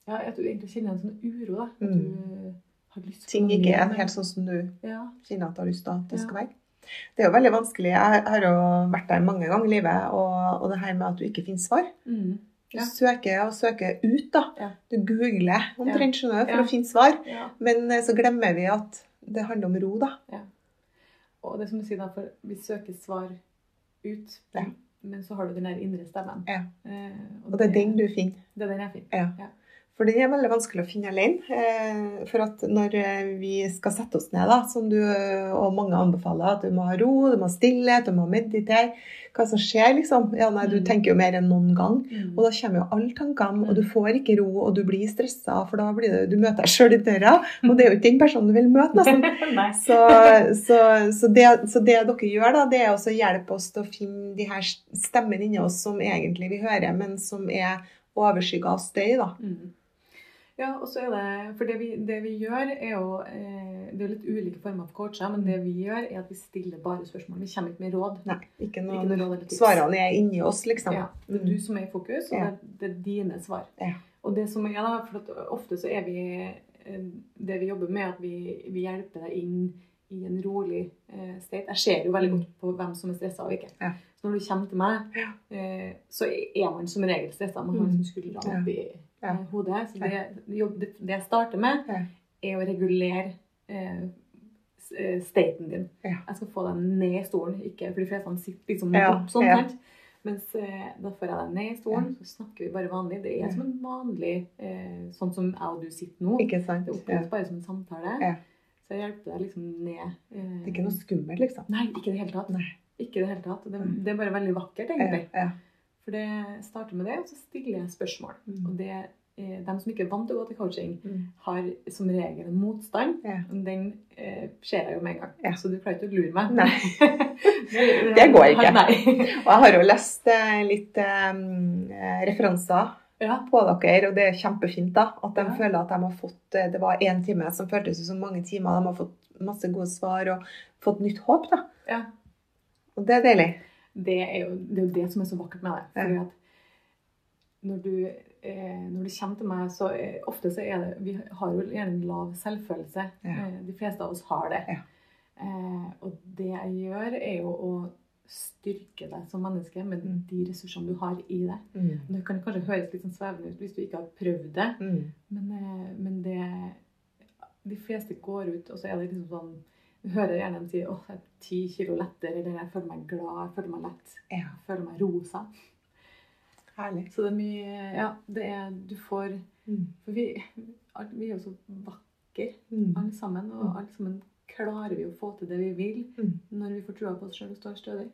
[SPEAKER 2] ja, at du egentlig kjenner en sånn uro, da. At
[SPEAKER 1] Mm.
[SPEAKER 2] du har lyst på
[SPEAKER 1] Ting ikke er helt sånn som du
[SPEAKER 2] Ja.
[SPEAKER 1] kjenner at du har lyst til at det
[SPEAKER 2] Ja.
[SPEAKER 1] skal være. Det er jo veldig vanskelig. Jeg har jo vært der mange ganger i livet, og, og det her med at du ikke finner svar.
[SPEAKER 2] Mm.
[SPEAKER 1] Du
[SPEAKER 2] Ja.
[SPEAKER 1] søker og søker ut, da.
[SPEAKER 2] Ja.
[SPEAKER 1] Du googler omtrent, skjønner for å finne svar. Men eh, så glemmer vi at det handler om ro, da.
[SPEAKER 2] Og det som du sier da, for vi søker svar ut, men, så har du den der indre stemmen.
[SPEAKER 1] Ja.
[SPEAKER 2] Eh,
[SPEAKER 1] Og det er den du finner.
[SPEAKER 2] Det er den jeg finner.
[SPEAKER 1] Ja. For den er veldig vanskelig å finne alene. Eh, For at når eh, vi skal sette oss ned, da, som du eh, og mange anbefaler, at du må ha ro, du må ha stillhet, du må meditere Hva som skjer, liksom? Ja, nei, du
[SPEAKER 2] Mm.
[SPEAKER 1] tenker jo mer enn noen gang.
[SPEAKER 2] Mm.
[SPEAKER 1] Og da kommer jo alle tankene, og du får ikke ro, og du blir stressa, for da blir det, du møter deg sjøl i døra, og det er jo ikke den personen du vil møte, nesten. Så, så, så, det, så det dere gjør, da, det er også å hjelpe oss til å finne de her stemmene inni oss som egentlig vi hører, men som er overskygga av støy. da.
[SPEAKER 2] Mm. Ja, og så er det For det vi, det vi gjør, er jo eh, Det er litt ulike former for coacher, men det vi gjør, er at vi stiller bare spørsmål. Vi kommer ikke med råd.
[SPEAKER 1] Nei, ikke
[SPEAKER 2] Ikke
[SPEAKER 1] noe
[SPEAKER 2] noe råd eller tips.
[SPEAKER 1] Svarene er inni oss, liksom.
[SPEAKER 2] Ja, det er du som er i fokus, og
[SPEAKER 1] Ja.
[SPEAKER 2] det, det er dine svar.
[SPEAKER 1] Ja.
[SPEAKER 2] Og det som er da, for ofte så er vi eh, Det vi jobber med, er at vi, vi hjelper deg inn i en rolig eh, state. Jeg ser jo veldig godt på hvem som er stressa og ikke.
[SPEAKER 1] Ja.
[SPEAKER 2] Så når du kommer til meg, eh, så er man som regel stressa. Man har
[SPEAKER 1] Mm.
[SPEAKER 2] liksom skuldrene
[SPEAKER 1] Ja. Ja.
[SPEAKER 2] eh, hodet. Så det, det, jeg starter med, er å regulere eh, eh, staten din. Jeg skal få deg ned i stolen. Ikke, for de fleste sitter liksom opp sånn. sant? Mens eh, da får jeg deg ned i stolen, så snakker vi bare vanlig. Det er som en vanlig eh, Sånn som jeg og du sitter nå.
[SPEAKER 1] Ikke sant?
[SPEAKER 2] Det oppleves bare som en samtale.
[SPEAKER 1] Ja.
[SPEAKER 2] Så jeg hjelper deg liksom ned. eh,
[SPEAKER 1] Det er ikke noe skummelt, liksom.
[SPEAKER 2] Nei, ikke i det hele tatt.
[SPEAKER 1] Nei.
[SPEAKER 2] Ikke i det hele tatt. Det, det er bare veldig vakkert, egentlig.
[SPEAKER 1] Ja, ja.
[SPEAKER 2] For det starter med det, og så stiller jeg spørsmål.
[SPEAKER 1] Mm.
[SPEAKER 2] Og det, eh, de som ikke er vant til å gå til coaching,
[SPEAKER 1] Mm.
[SPEAKER 2] har som regel en motstand.
[SPEAKER 1] Ja.
[SPEAKER 2] Den eh, ser jeg jo med en gang.
[SPEAKER 1] Ja.
[SPEAKER 2] Så du klarer ikke å lure meg.
[SPEAKER 1] Nei.
[SPEAKER 2] det,
[SPEAKER 1] går ikke.
[SPEAKER 2] Nei.
[SPEAKER 1] Og jeg har jo lest eh, litt eh, referanser
[SPEAKER 2] Ja.
[SPEAKER 1] på dere, og det er kjempefint da, at de føler at de har fått eh, Det var én time som føltes ut som mange timer. De har fått masse gode svar og fått nytt håp. da.
[SPEAKER 2] Ja.
[SPEAKER 1] Og det er deilig.
[SPEAKER 2] Det er, jo, det er det som er så vakkert med det. Fordi at når du, eh, når du kommer til meg, så eh, ofte så er det Vi har jo gjerne en lav selvfølelse.
[SPEAKER 1] Ja.
[SPEAKER 2] Eh, de fleste av oss har det.
[SPEAKER 1] Ja.
[SPEAKER 2] Eh, og det jeg gjør, er jo å styrke deg som menneske med
[SPEAKER 1] Mm.
[SPEAKER 2] de ressursene du har i deg.
[SPEAKER 1] Mm.
[SPEAKER 2] Det kan kanskje høres litt sånn svevende ut hvis du ikke har prøvd det,
[SPEAKER 1] Mm.
[SPEAKER 2] men, eh, men det De fleste går ut, og så er det liksom sånn Du hører gjerne en si 'Å, jeg er ti kilo lettere', eller 'Jeg føler meg glad', 'Jeg føler meg lett', 'Jeg føler meg rosa'.
[SPEAKER 1] herlig.
[SPEAKER 2] Så det er mye Ja, det er Du får
[SPEAKER 1] Mm.
[SPEAKER 2] For vi, vi er jo så vakre,
[SPEAKER 1] Mm.
[SPEAKER 2] alle sammen, og alle sammen klarer vi å få til det vi vil
[SPEAKER 1] Mm.
[SPEAKER 2] når vi får trua på oss sjøl og står stødig.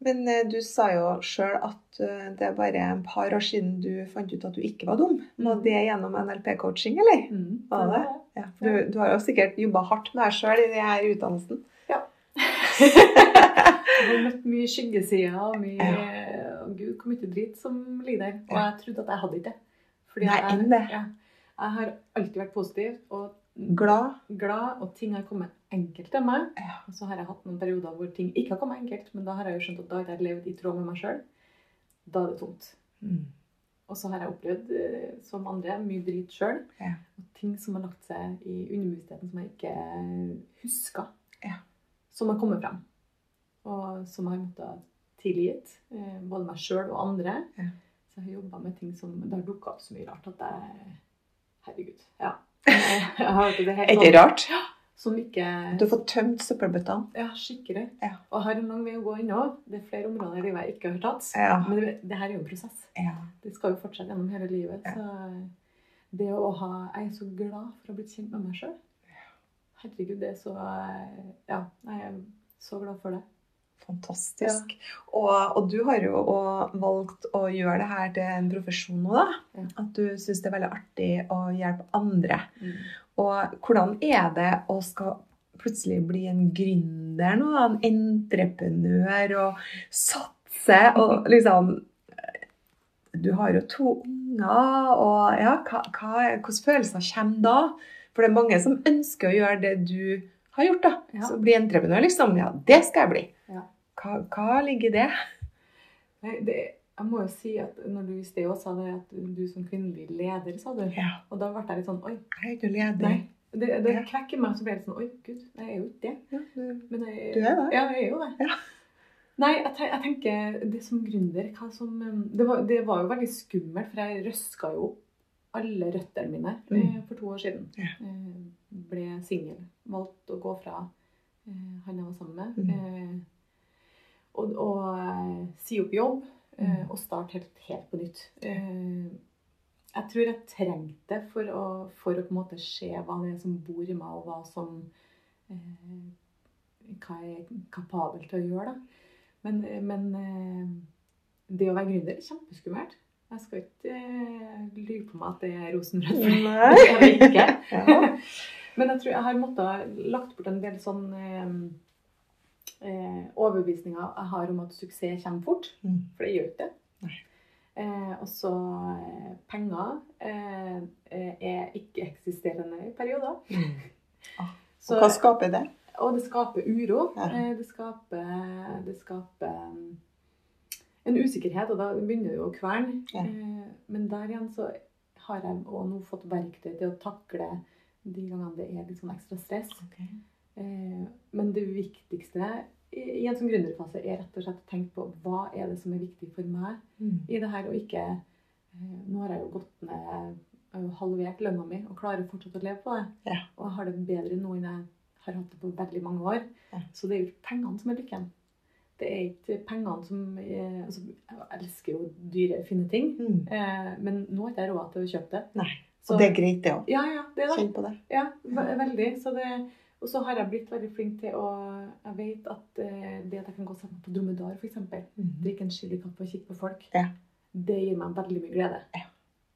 [SPEAKER 1] Men eh, du sa jo sjøl at eh, det er bare et par år siden du fant ut at du ikke var dum. Var
[SPEAKER 2] Mm.
[SPEAKER 1] det gjennom NLP-coaching, eller?
[SPEAKER 2] Mm.
[SPEAKER 1] Var det? Ja. Du, du har jo sikkert jobba hardt med deg sjøl i denne utdannelsen. Ja.
[SPEAKER 2] Jeg har møtt mye skyggesider og mye og Gud, hvor mye drit som ligger der. Og jeg trodde at jeg hadde ikke det. Fordi
[SPEAKER 1] Nei,
[SPEAKER 2] jeg. Ja, jeg har alltid vært positiv og
[SPEAKER 1] Glad.
[SPEAKER 2] glad, og ting har kommet enkelt til meg.
[SPEAKER 1] Ja.
[SPEAKER 2] Og så har jeg hatt noen perioder hvor ting ikke har kommet enkelt, men da har jeg jo skjønt at da har jeg levd i tråd med meg sjøl. Da er det tomt.
[SPEAKER 1] Mm.
[SPEAKER 2] Og så har jeg opplevd, eh, som andre, mye drit sjøl.
[SPEAKER 1] Ja.
[SPEAKER 2] Og ting som har lagt seg i underbevisstheten som jeg ikke huska.
[SPEAKER 1] Ja.
[SPEAKER 2] Som har kommet frem. Og som jeg har måttet tilgitt. eh, Både meg sjøl og andre.
[SPEAKER 1] Ja.
[SPEAKER 2] Så jeg har jobba med ting som Det har dukka opp så mye rart at jeg Herregud. Ja. Jeg, jeg har, det er
[SPEAKER 1] ikke rart?
[SPEAKER 2] Som ikke
[SPEAKER 1] Du fått tømt søppelbøttene.
[SPEAKER 2] Ja, skikkelig.
[SPEAKER 1] Ja.
[SPEAKER 2] Og har en lang vei å gå ennå. Det er flere områder i livet jeg ikke har tatt.
[SPEAKER 1] Ja.
[SPEAKER 2] Men det, det her er jo en prosess.
[SPEAKER 1] ja.
[SPEAKER 2] Det skal jo fortsette gjennom hele livet. Så det å ha Jeg er så glad for å ha blitt kjent med meg sjøl. Herregud, det er så Ja, jeg er så glad for det.
[SPEAKER 1] Fantastisk. Og, og du har jo valgt å gjøre det her til en profesjon nå, da. At du syns det er veldig artig å hjelpe andre.
[SPEAKER 2] Mm.
[SPEAKER 1] Og hvordan er det å skal plutselig bli en gründer nå. En entreprenør og satse og liksom Du har jo to unger, og ja, hva, hva, hvilke følelser kommer da? For det er mange som ønsker å gjøre det du har gjort, da.
[SPEAKER 2] Ja.
[SPEAKER 1] Så bli entreprenør, liksom. Ja, det skal jeg bli.
[SPEAKER 2] Ja.
[SPEAKER 1] Hva, hva ligger i det?
[SPEAKER 2] Nei, det, jeg må jo si at når du i sted også sa det at du som kvinnelig leder, sa du.
[SPEAKER 1] Ja.
[SPEAKER 2] Og da ble jeg litt sånn Oi.
[SPEAKER 1] Jeg er ikke leder.
[SPEAKER 2] Nei. Det, det
[SPEAKER 1] Ja.
[SPEAKER 2] kvekker meg, så ble jeg litt sånn Oi, gud, nei, jeg er jo ikke det.
[SPEAKER 1] Ja, du,
[SPEAKER 2] Men jeg,
[SPEAKER 1] Du er det.
[SPEAKER 2] Ja, jeg er jo det.
[SPEAKER 1] Ja.
[SPEAKER 2] Nei, jeg, jeg tenker det som gründer som, um, det, var, det var jo veldig skummelt, for jeg røska jo alle røttene mine
[SPEAKER 1] Mm.
[SPEAKER 2] eh, for to år siden.
[SPEAKER 1] Ja.
[SPEAKER 2] Eh, ble singel. Valgte å gå fra eh, han jeg var sammen med.
[SPEAKER 1] Mm.
[SPEAKER 2] Eh, og og si opp jobb
[SPEAKER 1] Mm.
[SPEAKER 2] og starte helt, helt på nytt. Eh, jeg tror jeg trengte det for å, for å på en måte se hva det er som bor i meg, og hva som eh, Hva jeg er kapabel til å gjøre. da. Men, men eh, det å være gründer er kjempeskummelt. Jeg skal ikke eh, lyve på meg at det er rosenrødt. for det
[SPEAKER 1] Nei.
[SPEAKER 2] er det ikke.
[SPEAKER 1] Ja.
[SPEAKER 2] Men jeg tror jeg har måttet lagt bort en del sånn eh, overbevisninga jeg har om at suksess kommer fort.
[SPEAKER 1] Mm.
[SPEAKER 2] For det gjør ikke det. Eh, og så eh, penger eh, eh, er ikke-eksisterende i perioder.
[SPEAKER 1] Mm.
[SPEAKER 2] Så,
[SPEAKER 1] Og hva skaper det?
[SPEAKER 2] og det skaper uro.
[SPEAKER 1] Ja.
[SPEAKER 2] Eh, det skaper, det skaper um, en usikkerhet, og da begynner det jo å kverne.
[SPEAKER 1] Ja.
[SPEAKER 2] Eh, men der igjen så har jeg nå fått verktøy til å takle de gangene det er litt sånn ekstra stress. Eh, men det viktigste i en sånn gründerfase er rett og slett å tenke på hva er det som er viktig for meg
[SPEAKER 1] Mm.
[SPEAKER 2] i det her, og ikke eh, Nå har jeg jo gått ned jeg har halvert lønna mi og klarer fortsatt å leve på det.
[SPEAKER 1] Ja.
[SPEAKER 2] Og jeg har det bedre nå enn jeg har hatt det på veldig mange år.
[SPEAKER 1] Ja.
[SPEAKER 2] Så det er jo pengene som er lykken. Det er ikke pengene som er, altså, Jeg elsker jo dyre, fine ting,
[SPEAKER 1] Mm.
[SPEAKER 2] eh, men nå har jeg ikke råd til å kjøpe det.
[SPEAKER 1] Nei.
[SPEAKER 2] Så,
[SPEAKER 1] Og det er greit, det òg.
[SPEAKER 2] ja, ja, det er det.
[SPEAKER 1] Kjenn på det.
[SPEAKER 2] Ja, veldig. Så det, og så har jeg blitt veldig flink til å Jeg vet at eh, det at jeg kan gå sammen på dromedar, f.eks.
[SPEAKER 1] Mm.
[SPEAKER 2] Drikke en chilikaffe og kikke på folk,
[SPEAKER 1] Ja.
[SPEAKER 2] det gir meg veldig mye glede.
[SPEAKER 1] Ja.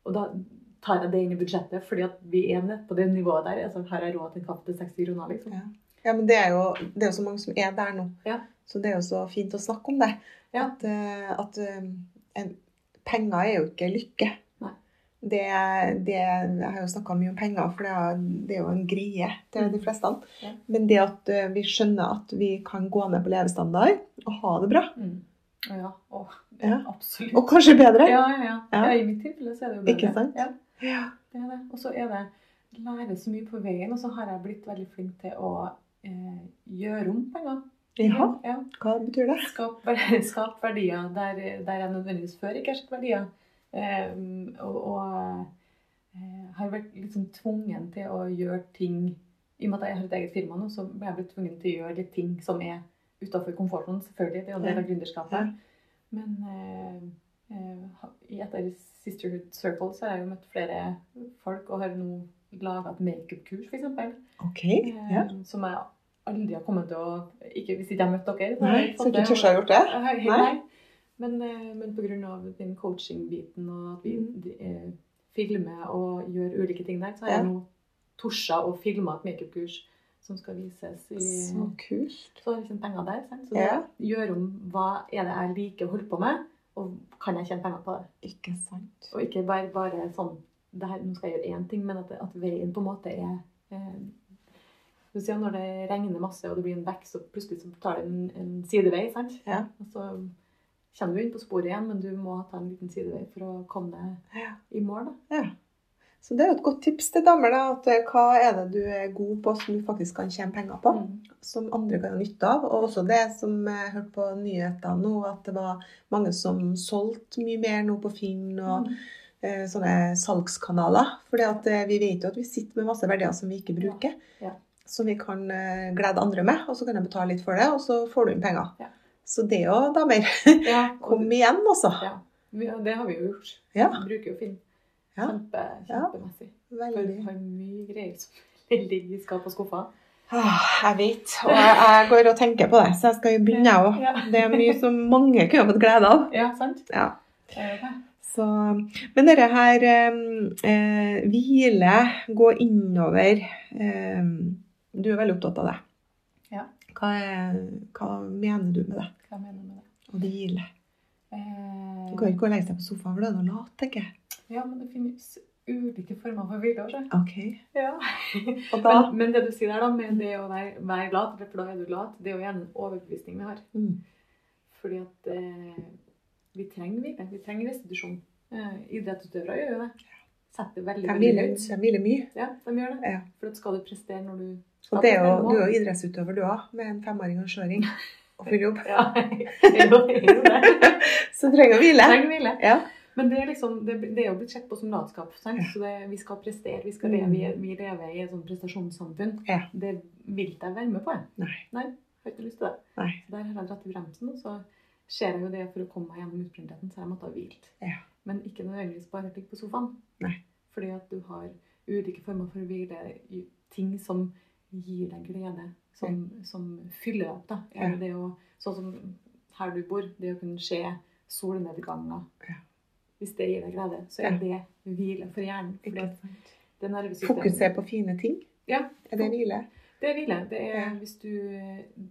[SPEAKER 2] Og da tar jeg det inn i budsjettet, fordi at vi er nede på det nivået der. Altså, har jeg råd til en kaffe til 60 kroner, liksom.
[SPEAKER 1] Ja. Ja, men det er, jo, det er jo så mange som er der nå.
[SPEAKER 2] Ja.
[SPEAKER 1] Så det er jo så fint å snakke om det.
[SPEAKER 2] Ja.
[SPEAKER 1] At, eh, at eh, en, penger er jo ikke lykke. Det, det, jeg har jo snakka mye om penger, for det er, det er jo en greie til de fleste.
[SPEAKER 2] Ja.
[SPEAKER 1] Men det at eh, vi skjønner at vi kan gå ned på levestandard og ha det bra,
[SPEAKER 2] Mm. Ja, å,
[SPEAKER 1] Ja.
[SPEAKER 2] absolutt.
[SPEAKER 1] og kanskje bedre
[SPEAKER 2] Ja, ja, ja.
[SPEAKER 1] Ja.
[SPEAKER 2] ja, I mitt tilfelle så er det jo bedre.
[SPEAKER 1] Ikke sant?
[SPEAKER 2] Ja,
[SPEAKER 1] Ja.
[SPEAKER 2] det er det. Og så er det lære så mye på veien, og så har jeg blitt veldig flink til å eh, gjøre om penger.
[SPEAKER 1] ja.
[SPEAKER 2] Ja.
[SPEAKER 1] Hva betyr det?
[SPEAKER 2] Skap, skap verdier der, der jeg nødvendigvis før ikke har sett verdier. Eh, og og eh, har vært liksom tvungen til å gjøre ting I og med at jeg har et eget firma nå, så ble jeg blitt tvungen til å gjøre litt ting som er utafor komfortsonen. Selvfølgelig, det er jo en del av gründerskapet. Men eh, eh, i etter Sisterhood Circle så har jeg jo møtt flere folk og har nå laga et makeup-kurs, f.eks.
[SPEAKER 1] OK.
[SPEAKER 2] Eh,
[SPEAKER 1] Ja.
[SPEAKER 2] Som jeg aldri har kommet til å ikke Hvis ikke jeg har møtt dere.
[SPEAKER 1] Nei, så du tør å ha gjort det?
[SPEAKER 2] Nei,
[SPEAKER 1] Nei.
[SPEAKER 2] Men, eh, men pga. den coaching-biten og at vi
[SPEAKER 1] Mm.
[SPEAKER 2] eh, filmer og gjør ulike ting der, så har jeg nå torsa og filma et makeup-kurs som skal vises i
[SPEAKER 1] Så kult.
[SPEAKER 2] Så har jeg tjent penger der. Sant? Så
[SPEAKER 1] Ja.
[SPEAKER 2] gjør om hva er det jeg liker å holde på med, og kan jeg tjene penger på det.
[SPEAKER 1] Ikke sant.
[SPEAKER 2] Og ikke bare, bare sånn det her, Nå skal jeg gjøre én ting, men at, at veien på en måte er eh, Når det regner masse og det blir en vekst, så plutselig så tar det en, en sidevei. sant?
[SPEAKER 1] Ja.
[SPEAKER 2] Og så kommer du inn på sporet igjen, men du må ta en liten sidevei for å komme deg i mål. da.
[SPEAKER 1] Ja. Så det er jo et godt tips til damer. da, at eh, Hva er det du er god på som du faktisk kan tjene penger på?
[SPEAKER 2] Mm.
[SPEAKER 1] Som andre kan ha nytte av. Og også det som jeg hørte på nyhetene nå, at det var mange som solgte mye mer nå på Finn og
[SPEAKER 2] Mm.
[SPEAKER 1] eh, sånne salgskanaler. For vi vet jo at vi sitter med masse verdier som vi ikke bruker.
[SPEAKER 2] Ja.
[SPEAKER 1] Som vi kan eh, glede andre med, og så kan jeg betale litt for det, og så får du inn penger.
[SPEAKER 2] Ja.
[SPEAKER 1] Så det òg, damer.
[SPEAKER 2] Ja,
[SPEAKER 1] Kom igjen, altså.
[SPEAKER 2] Ja. Det har vi jo gjort.
[SPEAKER 1] Ja.
[SPEAKER 2] Vi bruker jo film.
[SPEAKER 1] Ja.
[SPEAKER 2] Kjempe, kjempemessig.
[SPEAKER 1] Veldig.
[SPEAKER 2] vi har mye greier som ligger i skap og skuffer.
[SPEAKER 1] Ah, jeg vet, og jeg, jeg går og tenker på det, så jeg skal jo begynne, jeg òg.
[SPEAKER 2] Ja.
[SPEAKER 1] Det er mye som mange kunne fått glede av.
[SPEAKER 2] Ja, sant?
[SPEAKER 1] Ja. Så, men dette her eh, hvile, gå innover eh, Du er veldig opptatt av det. Hva, er, hva mener du med det?
[SPEAKER 2] Hva mener du med det?
[SPEAKER 1] Å hvile.
[SPEAKER 2] Eh,
[SPEAKER 1] Du kan ikke gå og legge deg på sofaen, for det er noe lat, tenker jeg.
[SPEAKER 2] Ja, men det finnes ulike former for hvile. også.
[SPEAKER 1] Ok.
[SPEAKER 2] Ja.
[SPEAKER 1] Og
[SPEAKER 2] Men, men det du sier der da, med det å være, være lat, for da er du lat, det er jo gjerne en overbevisning vi har.
[SPEAKER 1] mm,
[SPEAKER 2] Fordi at eh, vi trenger hvile. Vi trenger restitusjon. Eh, idrettsutøvere gjør jo det. Setter veldig,
[SPEAKER 1] de, hviler,
[SPEAKER 2] ut.
[SPEAKER 1] de hviler mye.
[SPEAKER 2] Ja, de gjør det.
[SPEAKER 1] Ja.
[SPEAKER 2] For skal du prestere når du
[SPEAKER 1] Og det er jo, du er jo idrettsutøver, du òg, med en femåring og en og full jobb.
[SPEAKER 2] Ja, jeg jo det.
[SPEAKER 1] Så trenger å hvile.
[SPEAKER 2] Trenger hvile.
[SPEAKER 1] Ja.
[SPEAKER 2] Men det er liksom, det, det er jo blitt sett på som latskap. Sant?
[SPEAKER 1] Ja.
[SPEAKER 2] Så det, vi skal prestere, vi skal
[SPEAKER 1] Mm.
[SPEAKER 2] leve, i- vi lever i et sånt prestasjonssamfunn.
[SPEAKER 1] Ja.
[SPEAKER 2] Det vil jeg være med på. jeg.
[SPEAKER 1] Nei.
[SPEAKER 2] Nei, har ikke lyst til det.
[SPEAKER 1] Nei.
[SPEAKER 2] Så der har jeg dratt i bremsen, og så ser jeg jo det for å komme meg gjennom utbrentheten, så jeg måtte ha hvilt.
[SPEAKER 1] Ja.
[SPEAKER 2] Men ikke nødvendigvis bare ligge på sofaen.
[SPEAKER 1] Nei.
[SPEAKER 2] Fordi at du har ulike former for å hvile, ting som gir deg glede, som, som fyller deg opp. da.
[SPEAKER 1] Ja.
[SPEAKER 2] Det å, sånn som her du bor, det å kunne se solnedganger.
[SPEAKER 1] Ja.
[SPEAKER 2] Hvis det gir deg glede, så er det hvile for hjernen.
[SPEAKER 1] For
[SPEAKER 2] det
[SPEAKER 1] Fokusere på fine ting.
[SPEAKER 2] Ja.
[SPEAKER 1] Er det hvile?
[SPEAKER 2] Det er hvile. Det er
[SPEAKER 1] Ja.
[SPEAKER 2] hvis du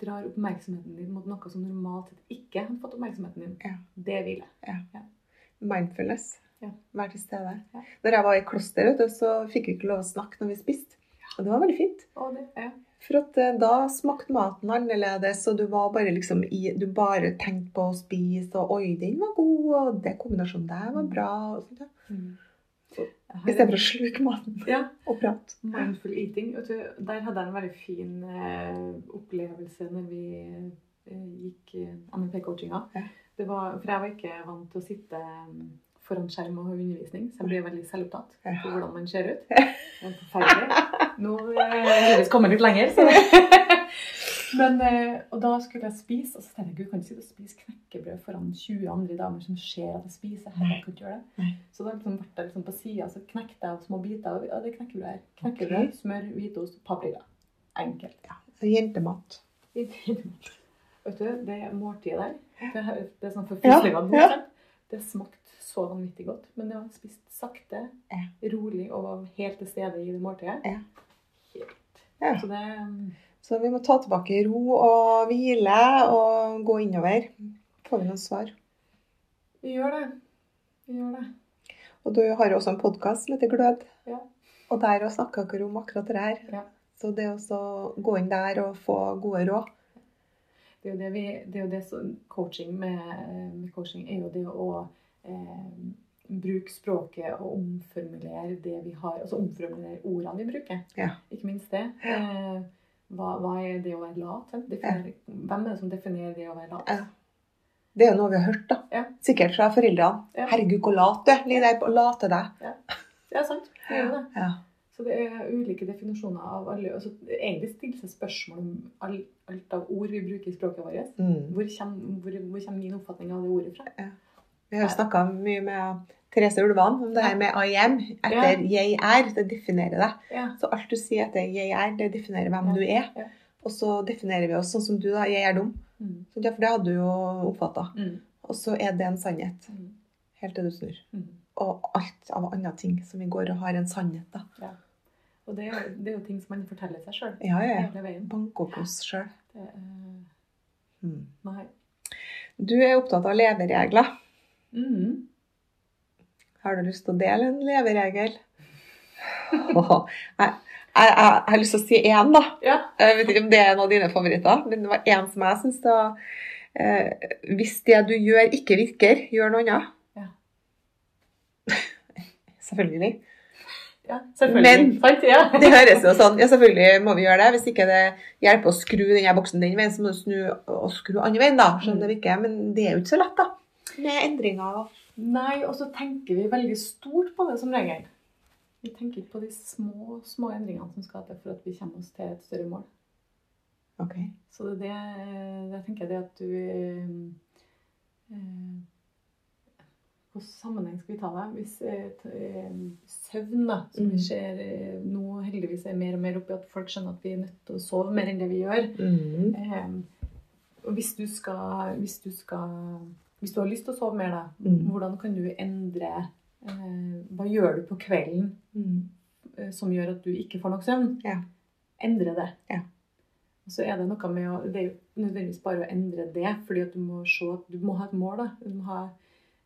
[SPEAKER 2] drar oppmerksomheten din mot noe som normalt sett ikke har fått oppmerksomheten din.
[SPEAKER 1] Ja.
[SPEAKER 2] Det er hvile.
[SPEAKER 1] Mindfulness.
[SPEAKER 2] Ja.
[SPEAKER 1] Vær til stede.
[SPEAKER 2] Ja.
[SPEAKER 1] Når jeg var i klosteret, så fikk vi ikke lov å snakke når vi spiste. Og det var veldig fint.
[SPEAKER 2] Og det, ja.
[SPEAKER 1] For at eh, da smakte maten annerledes, og du var bare liksom i Du bare tenkte på å spise, og oi, den var god, og det kombinasjonen der var bra. Og sånt.
[SPEAKER 2] Mm.
[SPEAKER 1] Istedenfor å sluke maten
[SPEAKER 2] Ja,
[SPEAKER 1] og prate.
[SPEAKER 2] mindful eating. Du, der hadde jeg en veldig fin eh, opplevelse når vi eh, gikk eh, NLP-coachinga.
[SPEAKER 1] Ja.
[SPEAKER 2] For jeg var ikke vant til å sitte eh, foran skjerm og ha undervisning, så jeg ble veldig selvopptatt på hvordan man ser ut. Det var forferdelig. Nå eh, kommer jeg litt lenger. Så. Men, eh, og da skulle jeg spise, og så tenkte jeg gud, kan ikke sitte og spise knekkebrød foran 20 andre damer som ser at jeg spiser. Jeg kan ikke gjøre det. Så da liksom ble jeg liksom på sida, så knekte jeg små biter av ja, det knekkebrød her. Knekkebrød,
[SPEAKER 1] okay.
[SPEAKER 2] smør, hvitost, paprika. Enkelt.
[SPEAKER 1] Ja, Jentemat.
[SPEAKER 2] Vet du, det måltidet der, det, er- det er sånn for
[SPEAKER 1] Ja,
[SPEAKER 2] fislinger.
[SPEAKER 1] ja.
[SPEAKER 2] Det smakte så vanvittig godt. Men det var spist sakte, rolig og var helt til stede i det måltidet.
[SPEAKER 1] Ja.
[SPEAKER 2] Helt.
[SPEAKER 1] Ja.
[SPEAKER 2] Så det um,
[SPEAKER 1] Så vi må ta tilbake ro og hvile og gå innover. Får vi noen svar.
[SPEAKER 2] Vi gjør det. Vi gjør det.
[SPEAKER 1] Og du har jo også en podkast som heter Glød.
[SPEAKER 2] Ja.
[SPEAKER 1] Og der snakker dere om akkurat det her.
[SPEAKER 2] Ja.
[SPEAKER 1] Så det å gå inn der og få gode råd
[SPEAKER 2] Det er jo det vi Det er jo det som coaching med, med coaching er jo det å eh, bruke språket og omformulere det vi har Altså omformulere ordene vi bruker.
[SPEAKER 1] Ja.
[SPEAKER 2] Ikke minst det. Eh, hva, hva er det å være lat? sant? ja. Hvem er det som definerer det å være lat?
[SPEAKER 1] Ja. Det er jo noe vi har hørt, da.
[SPEAKER 2] Ja.
[SPEAKER 1] Sikkert fra foreldrene.
[SPEAKER 2] Ja.
[SPEAKER 1] 'Herregud, hvor lat du er. Ligg der og late deg'.
[SPEAKER 2] Ja, sant. Det er det.
[SPEAKER 1] Ja.
[SPEAKER 2] Så det er ulike definisjoner av alle altså, Egentlig stiller seg spørsmål om all, alt av ord vi bruker i språket vårt.
[SPEAKER 1] Mm.
[SPEAKER 2] Hvor kommer, hvor, hvor kommer min oppfatning av det ordet fra?
[SPEAKER 1] Vi har snakka mye med Therese Ulvan om det her med I am. Etter 'jeg er'. Det definerer deg.
[SPEAKER 2] Ja.
[SPEAKER 1] Så alt du sier etter 'jeg er', det definerer hvem
[SPEAKER 2] Ja.
[SPEAKER 1] du er.
[SPEAKER 2] Ja.
[SPEAKER 1] Og så definerer vi oss sånn som du, da. 'Jeg er dum'.
[SPEAKER 2] Mm.
[SPEAKER 1] Ja, For det hadde du jo oppfatta.
[SPEAKER 2] Mm.
[SPEAKER 1] Og så er det en sannhet.
[SPEAKER 2] Mm.
[SPEAKER 1] Helt til du snur.
[SPEAKER 2] Mm.
[SPEAKER 1] Og alt av andre ting som vi går og har en sannhet, da.
[SPEAKER 2] Og det er, jo- det er jo ting som man forteller seg sjøl
[SPEAKER 1] Ja, ja, ja. Banke opp oss sjøl.
[SPEAKER 2] Er,
[SPEAKER 1] Mm.
[SPEAKER 2] nei.
[SPEAKER 1] Du er opptatt av leveregler.
[SPEAKER 2] Mm.
[SPEAKER 1] Har du lyst til å dele en leveregel? Åh, jeg, jeg, jeg har lyst til å si én, da.
[SPEAKER 2] Ja.
[SPEAKER 1] Jeg vet ikke om det er en av dine favoritter, men det var én som jeg syns da eh, Hvis det du gjør, ikke virker, gjør noe annet.
[SPEAKER 2] Ja.
[SPEAKER 1] Selvfølgelig.
[SPEAKER 2] ja, selvfølgelig.
[SPEAKER 1] Men-
[SPEAKER 2] Ja.
[SPEAKER 1] Det høres jo sånn Ja, selvfølgelig må vi gjøre det. Hvis ikke det hjelper å skru denne boksen den veien, så må du snu og skru andre veien, da. Skjønner du ikke? Men det er jo ikke så lett, da. Med endringer
[SPEAKER 2] Nei, og så tenker vi veldig stort på det som regel. Vi tenker ikke på de små, små endringene som skal til for at vi kommer oss til et større mål.
[SPEAKER 1] OK.
[SPEAKER 2] Så det, det jeg tenker det at du eh, eh, Hvilken sammenheng skal vi ta det? Hvis eh, eh, søvn, da, som vi
[SPEAKER 1] Mm.
[SPEAKER 2] ser eh, nå heldigvis er mer og mer oppi at folk skjønner at vi er nødt til å sove mer enn det vi gjør.
[SPEAKER 1] Mm.
[SPEAKER 2] Eh, og hvis du skal Hvis du skal Hvis du har lyst til å sove mer, da,
[SPEAKER 1] Mm.
[SPEAKER 2] hvordan kan du endre eh, Hva gjør du på kvelden
[SPEAKER 1] Mm.
[SPEAKER 2] eh, som gjør at du ikke får nok søvn?
[SPEAKER 1] Ja.
[SPEAKER 2] Endre det.
[SPEAKER 1] Ja.
[SPEAKER 2] Og så er det noe med å Det er jo nødvendigvis bare å endre det, fordi at du må se at du må ha et mål. da. Du må ha,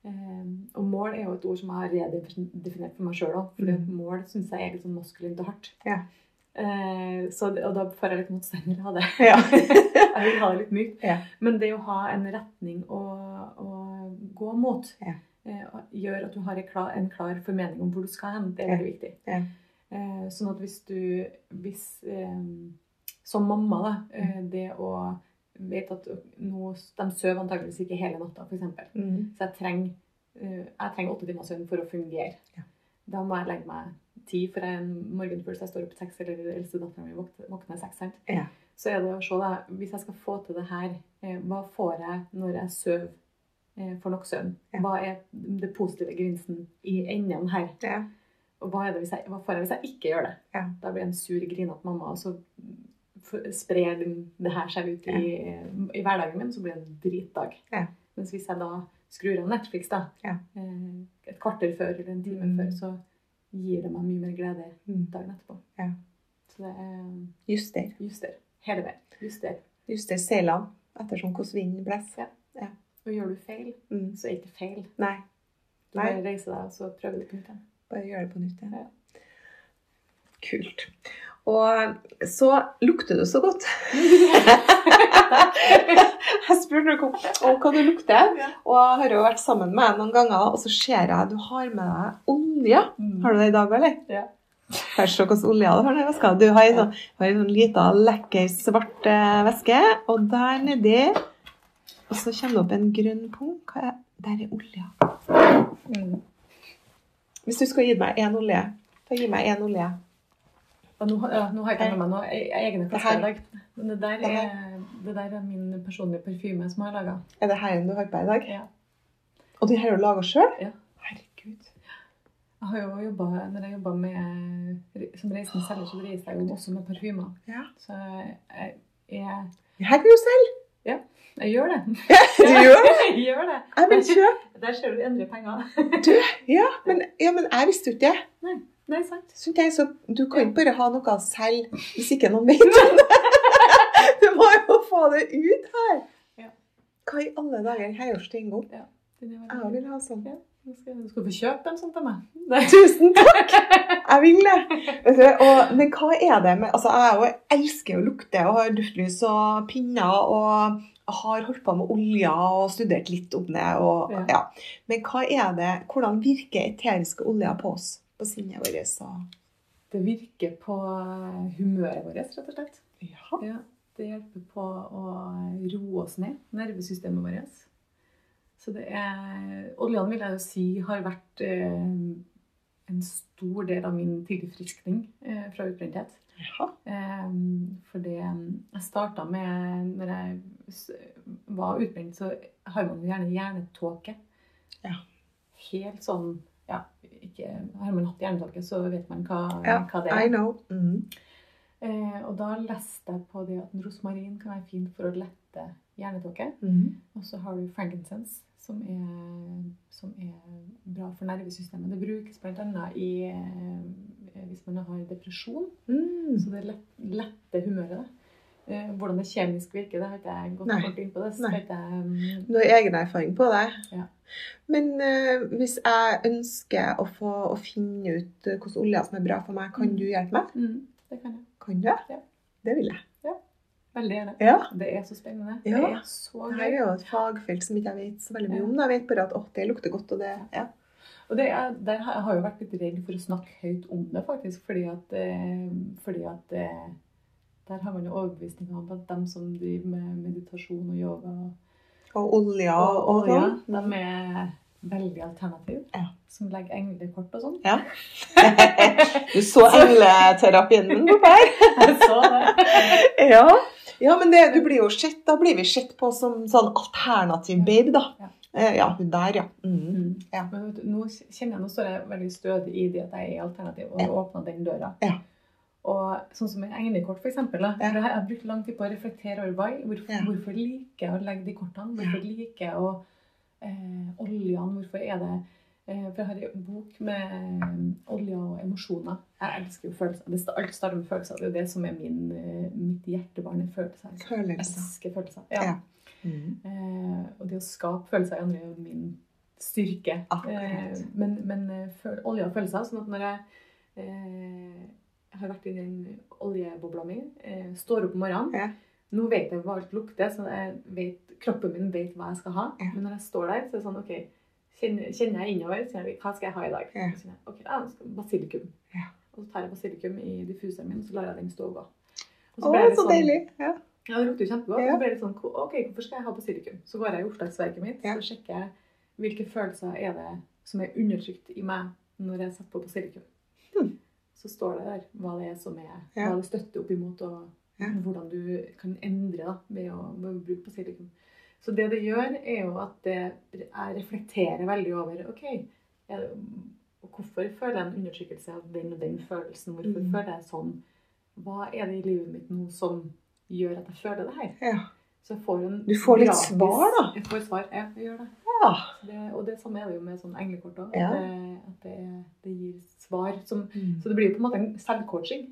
[SPEAKER 2] eh, og mål er jo et ord som jeg har redefinert for meg sjøl òg. At mål syns jeg er litt sånn maskulint og hardt.
[SPEAKER 1] Ja.
[SPEAKER 2] Eh, så, og da får jeg litt motstander av det.
[SPEAKER 1] Ja.
[SPEAKER 2] jeg vil ha det litt mykt.
[SPEAKER 1] Ja.
[SPEAKER 2] Men det å ha en retning å, å gå mot,
[SPEAKER 1] Ja.
[SPEAKER 2] eh, gjør at du har en klar, en klar formening om hvor du skal hen. Det er veldig viktig.
[SPEAKER 1] Ja.
[SPEAKER 2] Eh, sånn at hvis du hvis, eh, Som mamma, da. Eh,
[SPEAKER 1] Mm.
[SPEAKER 2] det å vet at nå, De sover antakeligvis ikke hele natta, f.eks.
[SPEAKER 1] Mm.
[SPEAKER 2] Så jeg trenger, eh, jeg trenger åtte timer søvn for å fungere.
[SPEAKER 1] Ja.
[SPEAKER 2] Da må jeg legge meg ti, for jeg er en morgen så jeg står opp seks, eller eldste dattera mi våkner seks. sant?
[SPEAKER 1] Ja.
[SPEAKER 2] Så er det å se, da, hvis jeg skal få til det her, eh, hva får jeg når jeg sover eh, for nok søvn?
[SPEAKER 1] Ja.
[SPEAKER 2] Hva er det positive gevinsten i enden her?
[SPEAKER 1] Ja.
[SPEAKER 2] Og hva, er det hvis jeg, hva får jeg hvis jeg ikke gjør det?
[SPEAKER 1] Ja.
[SPEAKER 2] Da blir jeg en sur, grinete mamma, og så sprer det her seg ut i, i hverdagen min, så blir det en dritdag.
[SPEAKER 1] Ja.
[SPEAKER 2] Mens hvis jeg da skrur av Netflix da,
[SPEAKER 1] Ja.
[SPEAKER 2] eh, et kvarter før eller en time
[SPEAKER 1] Mm.
[SPEAKER 2] før, så gir det meg mye mer glede
[SPEAKER 1] Mm.
[SPEAKER 2] dagen etterpå.
[SPEAKER 1] Ja.
[SPEAKER 2] Så det er
[SPEAKER 1] Juster.
[SPEAKER 2] juster. Hele veien. Juster.
[SPEAKER 1] Juster seilene ettersom hvordan vinden blåser.
[SPEAKER 2] Og gjør du feil,
[SPEAKER 1] Mm.
[SPEAKER 2] så er det ikke feil.
[SPEAKER 1] Nei,
[SPEAKER 2] Du
[SPEAKER 1] Nei.
[SPEAKER 2] bare reiser deg, og så prøver du på nytt igjen.
[SPEAKER 1] bare gjør det på nytt igjen.
[SPEAKER 2] Ja.
[SPEAKER 1] Kult. Og så lukter du så godt. jeg spurte om, hva du lukter, og jeg har jo vært sammen med deg noen ganger, og så ser jeg du har med deg olje. Har du det i dag, eller?
[SPEAKER 2] Ja.
[SPEAKER 1] Hør se hvilken olje du har i veska. Du har en sånn, sånn liten, lekker, svart væske, veske, og der nedi Og så kommer det opp en grønn pung. Er Der er olja.
[SPEAKER 2] Mm.
[SPEAKER 1] Hvis du skal gi meg én olje, da gi meg én olje.
[SPEAKER 2] Og nå, har- ja, nå har jeg ikke med meg noe egne
[SPEAKER 1] Det
[SPEAKER 2] flasker i dag. Men det der, er, det der er min personlige parfyme som jeg har laga.
[SPEAKER 1] Er det her du har på i dag?
[SPEAKER 2] Ja.
[SPEAKER 1] Og her har du laga sjøl?
[SPEAKER 2] Ja.
[SPEAKER 1] Herregud.
[SPEAKER 2] Jeg har jo jobbet, når jeg jobba med som reisende selger, så reiser jeg jo også med parfymer.
[SPEAKER 1] Ja.
[SPEAKER 2] Så jeg, jeg,
[SPEAKER 1] Her kan du selge!
[SPEAKER 2] jeg gjør det.
[SPEAKER 1] Ja, Du gjør det?
[SPEAKER 2] Jeg gjør det.
[SPEAKER 1] Jeg vil kjøpe.
[SPEAKER 2] Der ser du endelig penger.
[SPEAKER 1] Du, ja, men, ja, men jeg visste jo ikke det.
[SPEAKER 2] Nei, sant.
[SPEAKER 1] Så jeg, så du kan ikke bare ha noe selv hvis ikke noen vet om det. Du må jo få det ut her.
[SPEAKER 2] Ja.
[SPEAKER 1] Hva i alle dager? Her er jo steingod.
[SPEAKER 2] Er
[SPEAKER 1] Jeg vil ha sånn.
[SPEAKER 2] Ja. skal, du skal få kjøpe en sånn til meg. Nei.
[SPEAKER 1] Tusen takk! Jeg vil det. Og, men hva er det med altså Jeg elsker å lukte og har duftlys og pinner og har holdt på med olje og studert litt om det. Og,
[SPEAKER 2] Ja.
[SPEAKER 1] ja. Men hva er det, hvordan virker eteriske oljer på oss? På sinnet vårt?
[SPEAKER 2] Det virker på humøret vårt, rett og slett.
[SPEAKER 1] Ja.
[SPEAKER 2] Ja, det hjelper på å roe oss ned, nervesystemet vårt. Så det er Oljene vil jeg jo si har vært eh, en stor del av min tilfriskning eh, fra utbrenthet.
[SPEAKER 1] Ja.
[SPEAKER 2] Eh, for det Jeg starta med Når jeg var utbrent, så har man gjerne hjernetåke.
[SPEAKER 1] Ja.
[SPEAKER 2] Helt sånn ikke, Har man hatt hjernetåke, så vet man hva,
[SPEAKER 1] Ja,
[SPEAKER 2] hva det er.
[SPEAKER 1] I know. Mm.
[SPEAKER 2] Eh, og da leste jeg på det at rosmarin kan være fint for å lette hjernetåke.
[SPEAKER 1] Mm.
[SPEAKER 2] Og så har du frankincense, som er, som er bra for nervesystemet. Det brukes bl.a. i eh, hvis man har depresjon.
[SPEAKER 1] Mm.
[SPEAKER 2] Så det lett, letter humøret. da. Eh, hvordan det kjemisk virker, det har ikke jeg gått kort inn på. det. Så
[SPEAKER 1] Nei.
[SPEAKER 2] jeg, mm,
[SPEAKER 1] Du har egen erfaring på det.
[SPEAKER 2] Ja.
[SPEAKER 1] Men uh, hvis jeg ønsker å, få, å finne ut hvilke oljer som er bra for meg, kan
[SPEAKER 2] Mm.
[SPEAKER 1] du hjelpe meg?
[SPEAKER 2] mm, det kan jeg.
[SPEAKER 1] Kan du?
[SPEAKER 2] Ja.
[SPEAKER 1] Det vil jeg.
[SPEAKER 2] Veldig gjerne.
[SPEAKER 1] Ja.
[SPEAKER 2] Det er så spennende.
[SPEAKER 1] Ja.
[SPEAKER 2] Det er så gøy.
[SPEAKER 1] Det er jo et fagfelt som ikke jeg vet så veldig mye
[SPEAKER 2] Ja.
[SPEAKER 1] om. Jeg vet bare at å, det lukter godt, og det ja.
[SPEAKER 2] Og det er, der har jeg jo vært litt redd for å snakke høyt om det, faktisk. Fordi at, eh, fordi at eh, der har man jo overbevisning om at dem som driver med meditasjon og yoga
[SPEAKER 1] Og olja og, sånn.
[SPEAKER 2] de er veldig alternative.
[SPEAKER 1] Ja.
[SPEAKER 2] Som legger englekort og sånn.
[SPEAKER 1] Ja. Du så engleterapien borte her.
[SPEAKER 2] Jeg så det.
[SPEAKER 1] Ja. ja, men det, du blir jo sett, da blir vi sett på som sånn alternativ babe, da.
[SPEAKER 2] Ja.
[SPEAKER 1] Eh, Ja, hun der, ja. Mm.
[SPEAKER 2] Mm.
[SPEAKER 1] Ja.
[SPEAKER 2] Men vet du, nå kjenner jeg, nå står jeg veldig stødig i det at jeg er alternativ, og
[SPEAKER 1] Ja.
[SPEAKER 2] åpna den døra.
[SPEAKER 1] Ja.
[SPEAKER 2] Og sånn som med kort, for eksempel.
[SPEAKER 1] Ja.
[SPEAKER 2] for Jeg har brukt lang tid på å reflektere over why. Hvorfor,
[SPEAKER 1] Ja.
[SPEAKER 2] hvorfor liker jeg å legge de kortene? Hvorfor liker jeg å eh, oljene? Hvorfor er det eh, For jeg har en bok med eh, oljer og emosjoner. Jeg elsker jo følelser. Det, alt starter med følelser. Det er jo det som er min, eh, mitt hjertebarn. er følelser. Jeg elsker følelser. Ja.
[SPEAKER 1] Ja. Mm.
[SPEAKER 2] Eh, og det å skape følelser i andre er jo min styrke.
[SPEAKER 1] Akkurat.
[SPEAKER 2] Eh, men men eh, føl olje og følelser. Sånn at når jeg eh, har vært i den oljebobla mi, eh, står opp om morgenen
[SPEAKER 1] Ja.
[SPEAKER 2] Nå vet jeg hva alt lukter, så jeg vet, kroppen min vet hva jeg skal ha.
[SPEAKER 1] Ja.
[SPEAKER 2] Men når jeg står der, så er det sånn OK, kjenner, kjenner jeg innover, så jeg, hva skal jeg ha i dag?
[SPEAKER 1] Ja.
[SPEAKER 2] Jeg, ok, ja, Basilikum.
[SPEAKER 1] Ja.
[SPEAKER 2] Og så tar jeg basilikum i diffuseren min, og så lar jeg den stå og gå. Og
[SPEAKER 1] Å,
[SPEAKER 2] ble jeg
[SPEAKER 1] så
[SPEAKER 2] sånn-
[SPEAKER 1] deilig. Ja.
[SPEAKER 2] ja, det lukter jo kjempegodt.
[SPEAKER 1] Ja.
[SPEAKER 2] Så ble det sånn, ok, hvorfor skal jeg ha basilikum? Så går jeg i oppslagsverket mitt, så sjekker jeg hvilke følelser er det som er undertrykt i meg når jeg setter på basilikum. Så står det der hva det er som er,
[SPEAKER 1] Ja.
[SPEAKER 2] hva det støtter opp imot, og
[SPEAKER 1] Ja.
[SPEAKER 2] hvordan du kan endre da, ved å, ved å bruke basilikum. Så det det gjør, er jo at det, jeg reflekterer veldig over, ok, jeg, hvorfor føler jeg en undertrykkelse av den og den følelsen? Hvorfor
[SPEAKER 1] Mm.
[SPEAKER 2] føler jeg sånn? Hva er det i livet mitt nå som gjør at jeg føler det her?
[SPEAKER 1] Ja.
[SPEAKER 2] Så jeg får en
[SPEAKER 1] Du får litt
[SPEAKER 2] gratis-
[SPEAKER 1] svar, da.
[SPEAKER 2] Jeg får svar, ja, jeg gjør det.
[SPEAKER 1] Ja.
[SPEAKER 2] det og det samme er det jo med sånn englekort òg.
[SPEAKER 1] Ja.
[SPEAKER 2] At, det, at det, det gir svar. Som,
[SPEAKER 1] Mm.
[SPEAKER 2] så det blir jo på en måte en selvcoaching.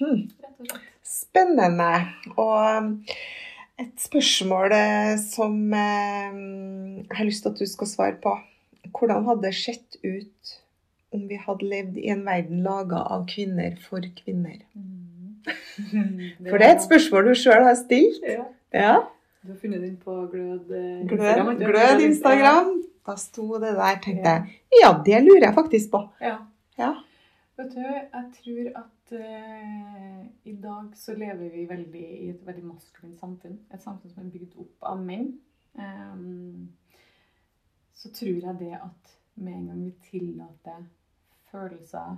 [SPEAKER 1] Hmm.
[SPEAKER 2] rett og slett.
[SPEAKER 1] Spennende. Og et spørsmål eh, som eh, jeg har lyst til at du skal svare på. Hvordan hadde det sett ut om vi hadde levd i en verden laga av kvinner for kvinner? For det er et spørsmål du sjøl har stilt.
[SPEAKER 2] Ja.
[SPEAKER 1] Ja.
[SPEAKER 2] Du har funnet den på Glød eh,
[SPEAKER 1] Glød, glød Instagram. Da sto det der, tenkte jeg. Ja, det lurer jeg faktisk på.
[SPEAKER 2] Ja.
[SPEAKER 1] Ja.
[SPEAKER 2] Vet du, jeg tror at eh, i dag så lever vi veldig i et veldig maskulint samfunn. Et samfunn som er bygd opp av menn. Um, så tror jeg det at med en gang vi tillater følelser,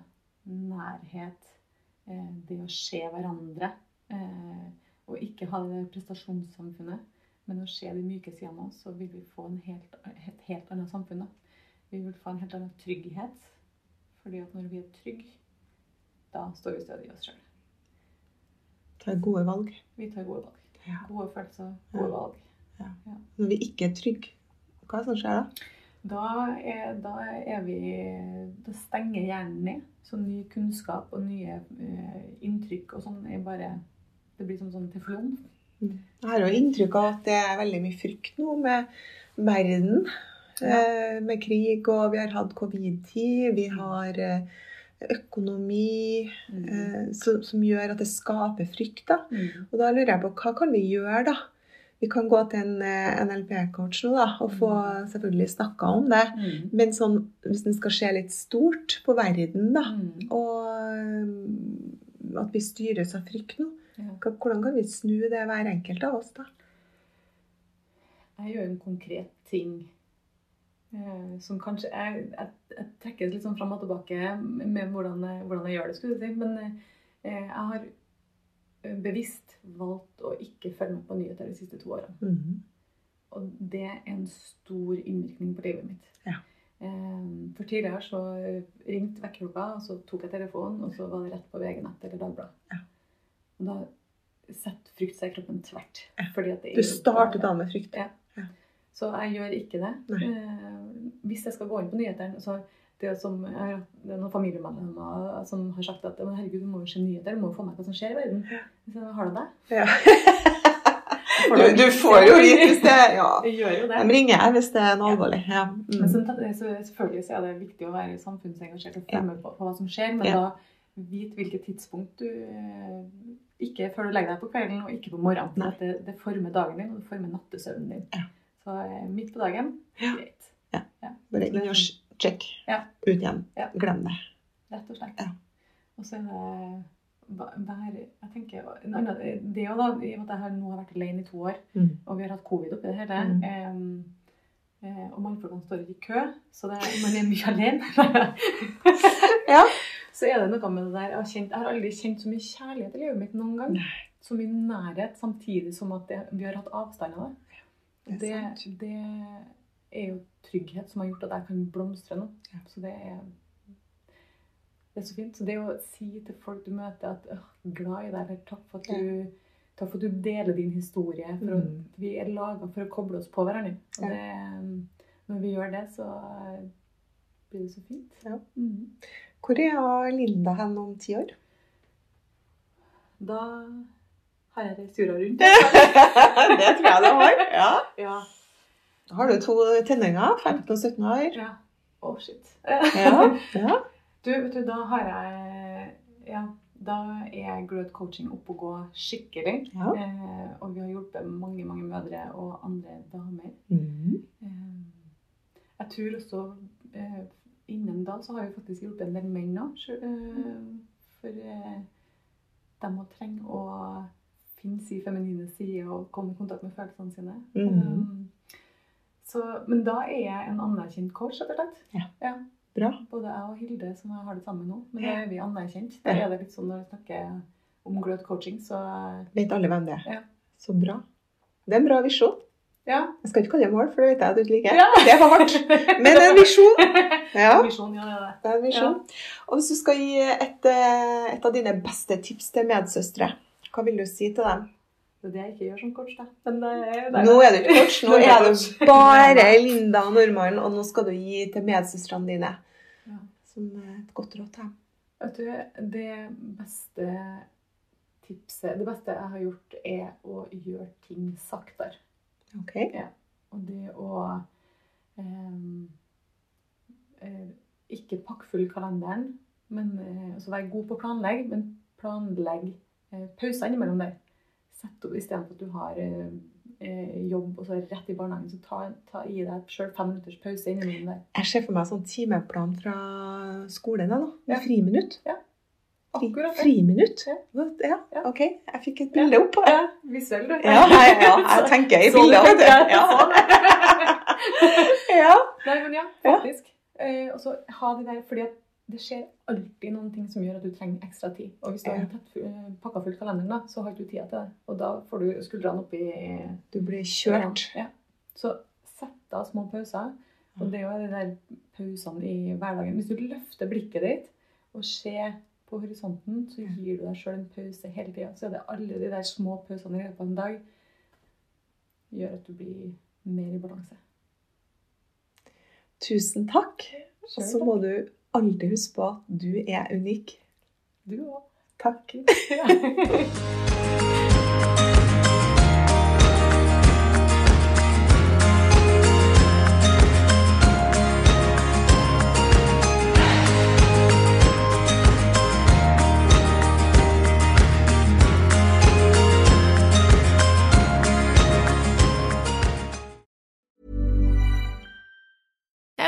[SPEAKER 2] nærhet, eh, det å se hverandre, eh, og ikke ha det prestasjonssamfunnet, men å se de myke sidene av så vil vi få en helt, et helt annet samfunn. Da. Vi vil få en helt annen trygghet. Fordi at når vi er trygge, da står vi stødig i oss sjøl.
[SPEAKER 1] Tar gode valg.
[SPEAKER 2] Vi tar gode valg.
[SPEAKER 1] Ja.
[SPEAKER 2] Gode følelser, gode
[SPEAKER 1] Ja.
[SPEAKER 2] valg.
[SPEAKER 1] Når vi ikke er trygge, hva er det som skjer da?
[SPEAKER 2] Da er, da er vi Da stenger hjernen ned. Så ny kunnskap og nye eh, inntrykk og sånn er bare Det blir som sånn teflon.
[SPEAKER 1] Jeg har jo inntrykk av at det er veldig mye frykt nå med verden. Ja. med krig, og vi har hatt covid-tid, vi har eh, økonomi
[SPEAKER 2] Mm.
[SPEAKER 1] eh, som, som gjør at det skaper frykt. da.
[SPEAKER 2] Mm.
[SPEAKER 1] Og da lurer jeg på hva kan vi gjøre, da? Vi kan gå til en eh, NLP-coach nå da, og få selvfølgelig snakka om det.
[SPEAKER 2] Mm.
[SPEAKER 1] Men sånn, hvis en skal se litt stort på verden, da,
[SPEAKER 2] Mm.
[SPEAKER 1] og eh, at vi styres av frykt nå, hvordan kan vi snu det hver enkelt av oss, da?
[SPEAKER 2] Jeg gjør en konkret ting eh, som kanskje jeg, jeg, jeg trekkes litt sånn fram og tilbake med hvordan jeg, hvordan jeg gjør det, skulle du si. Men eh, jeg har bevisst valgt å ikke følge med på nyheter de siste to årene.
[SPEAKER 1] Mhm.
[SPEAKER 2] Og det er en stor innvirkning på livet mitt.
[SPEAKER 1] Ja.
[SPEAKER 2] Eh, For tidligere så ringte vekkerklokka, og så tok jeg telefonen, og så var det rett på VG-nett eller Dagbladet.
[SPEAKER 1] Ja.
[SPEAKER 2] Og da setter frykt seg i kroppen tvert. Fordi at det er
[SPEAKER 1] Du starter da med frykt.
[SPEAKER 2] Ja.
[SPEAKER 1] Ja.
[SPEAKER 2] Så jeg gjør ikke det.
[SPEAKER 1] Nei.
[SPEAKER 2] Eh, hvis jeg skal gå inn på nyhetene så det som, jeg det er noen familiemedlemmer som har sagt at herregud, du må jo se nyheter, du må jo få med hva som skjer i verden. Så har du det?
[SPEAKER 1] Ja. Du, du får jo vite hvis det Ja.
[SPEAKER 2] Gjør jo det.
[SPEAKER 1] De ringer jeg hvis det er noe alvorlig. Ja.
[SPEAKER 2] Men
[SPEAKER 1] Mm.
[SPEAKER 2] så, så, selvfølgelig så er det viktig å være samfunnsengasjert og følge med på, på hva som skjer, men
[SPEAKER 1] Ja.
[SPEAKER 2] da vit hvilket tidspunkt du eh, Ikke før du legger deg på kvelden, og ikke på morgenen. Det, det former dagen din, og det former nattesøvnen din.
[SPEAKER 1] Ja.
[SPEAKER 2] Så eh, midt på dagen
[SPEAKER 1] Ja.
[SPEAKER 2] greit.
[SPEAKER 1] Bare inn og.
[SPEAKER 2] Ja.
[SPEAKER 1] Ut igjen.
[SPEAKER 2] Ja.
[SPEAKER 1] Glem det.
[SPEAKER 2] Rett og slett.
[SPEAKER 1] Ja.
[SPEAKER 2] Og så er det jeg tenker, en Det er jo da, i og med at jeg har nå har vært alene i to år,
[SPEAKER 1] Mm.
[SPEAKER 2] og vi har hatt covid oppi det hele
[SPEAKER 1] Mm.
[SPEAKER 2] em, eh, Og mannfolkene står ikke i kø, så det, man er mye alene.
[SPEAKER 1] Ja.
[SPEAKER 2] Så er det noe med det der Jeg har, kjent, jeg har aldri kjent så mye kjærlighet i livet mitt noen gang. Så mye nærhet, samtidig som at det, vi har hatt avstand av det.
[SPEAKER 1] Det
[SPEAKER 2] Det, er jo trygghet som har gjort at jeg kan blomstre nå.
[SPEAKER 1] Ja.
[SPEAKER 2] Så det er, det er så fint. Så det å si til folk du møter at øh, 'glad i deg', eller 'takk for at du, takk for at du deler din historie', for
[SPEAKER 1] Mm.
[SPEAKER 2] å, vi er laga for å koble oss på hverandre. Og
[SPEAKER 1] Ja.
[SPEAKER 2] det, når vi gjør det, så blir det så fint.
[SPEAKER 1] Ja.
[SPEAKER 2] Mhm.
[SPEAKER 1] Hvor er Linda hen om ti år?
[SPEAKER 2] Da har jeg reist jorda rundt.
[SPEAKER 1] det tror jeg du har. Ja.
[SPEAKER 2] Ja.
[SPEAKER 1] Har du to tenåringer, 15 og 17 år.
[SPEAKER 2] ja. Å, shit.
[SPEAKER 1] Ja. ja.
[SPEAKER 2] Du, vet du, da har jeg Ja, da er Glød coaching oppe og gå skikkelig.
[SPEAKER 1] Ja.
[SPEAKER 2] Eh, og vi har hjulpet mange, mange mødre og andre damer.
[SPEAKER 1] Mm.
[SPEAKER 2] Eh, jeg tror også eh, innen da så har vi faktisk hjulpet en del menn òg. Eh, for eh, de må trenge å finne sin feminine side og komme i kontakt med følelsene sine.
[SPEAKER 1] Mhm.
[SPEAKER 2] Um, så, men da er jeg en anerkjent coach, rett og slett.
[SPEAKER 1] Ja. Bra.
[SPEAKER 2] Både jeg og Hilde som har det sammen nå. Men da er vi anerkjent. Da er det litt sånn når vi snakker om gløtt coaching, så
[SPEAKER 1] Vet alle hvem det er?
[SPEAKER 2] Ja.
[SPEAKER 1] Så bra. Det er en bra visjon.
[SPEAKER 2] Ja.
[SPEAKER 1] Jeg skal ikke kalle det mål, for det vet jeg at du ikke liker.
[SPEAKER 2] Ja.
[SPEAKER 1] Det for hardt. Men en visjon. Ja,
[SPEAKER 2] ja, det er det.
[SPEAKER 1] er en visjon. Og hvis du skal gi et, eh, et av dine beste tips til medsøstre, hva vil du si til dem?
[SPEAKER 2] Det er det jeg ikke gjør som coach, da. Er,
[SPEAKER 1] Nå er du ikke coach, nå
[SPEAKER 2] er
[SPEAKER 1] du bare Linda Normann, og nå skal du gi til medsøstrene dine
[SPEAKER 2] Ja.
[SPEAKER 1] som et godt råd til dem.
[SPEAKER 2] Vet du, det beste tipset Det beste jeg har gjort, er å gjøre ting saktere.
[SPEAKER 1] Ok?
[SPEAKER 2] Og det å ehm, eh, ikke pakke full kalenderen, men eh, altså vær god på å planlegge, men planlegg eh, pauser innimellom der. Sett opp istedenfor at du har eh, eh, jobb og så rett i barnehagen, så ta, ta i deg sjøl fem minutters pause innimellom der.
[SPEAKER 1] Jeg ser for meg sånn timeplan fra skolen. da, med
[SPEAKER 2] Ja.
[SPEAKER 1] Friminutt. Fri,
[SPEAKER 2] Akkurat det.
[SPEAKER 1] friminutt?
[SPEAKER 2] Ja.
[SPEAKER 1] Ja. OK, jeg fikk et bilde opp.
[SPEAKER 2] Ja, visuell, du.
[SPEAKER 1] Ja, jeg, ja, jeg tenker i bilder.
[SPEAKER 2] ja,
[SPEAKER 1] Ja.
[SPEAKER 2] Nei, men ja, faktisk. Eh, og så ha det der, fordi at det skjer alltid noen ting som gjør at du trenger ekstra tid. Og hvis du har tatt eh, pakka fullt kalenderen, da, så har du ikke tida til det. Og da får du skuldrene opp i
[SPEAKER 1] Du blir kjørt.
[SPEAKER 2] Ja. Så sett av små pauser. Og det er jo de der pausene i hverdagen. Hvis du løfter blikket ditt og ser på horisonten, så gir du deg sjøl en pause hele tida. Så er det alle de der små pausene i løpet av en dag gjør at du blir mer i balanse.
[SPEAKER 1] Tusen takk. Og så må du alltid huske på at du er unik.
[SPEAKER 2] Du òg.
[SPEAKER 1] Takk.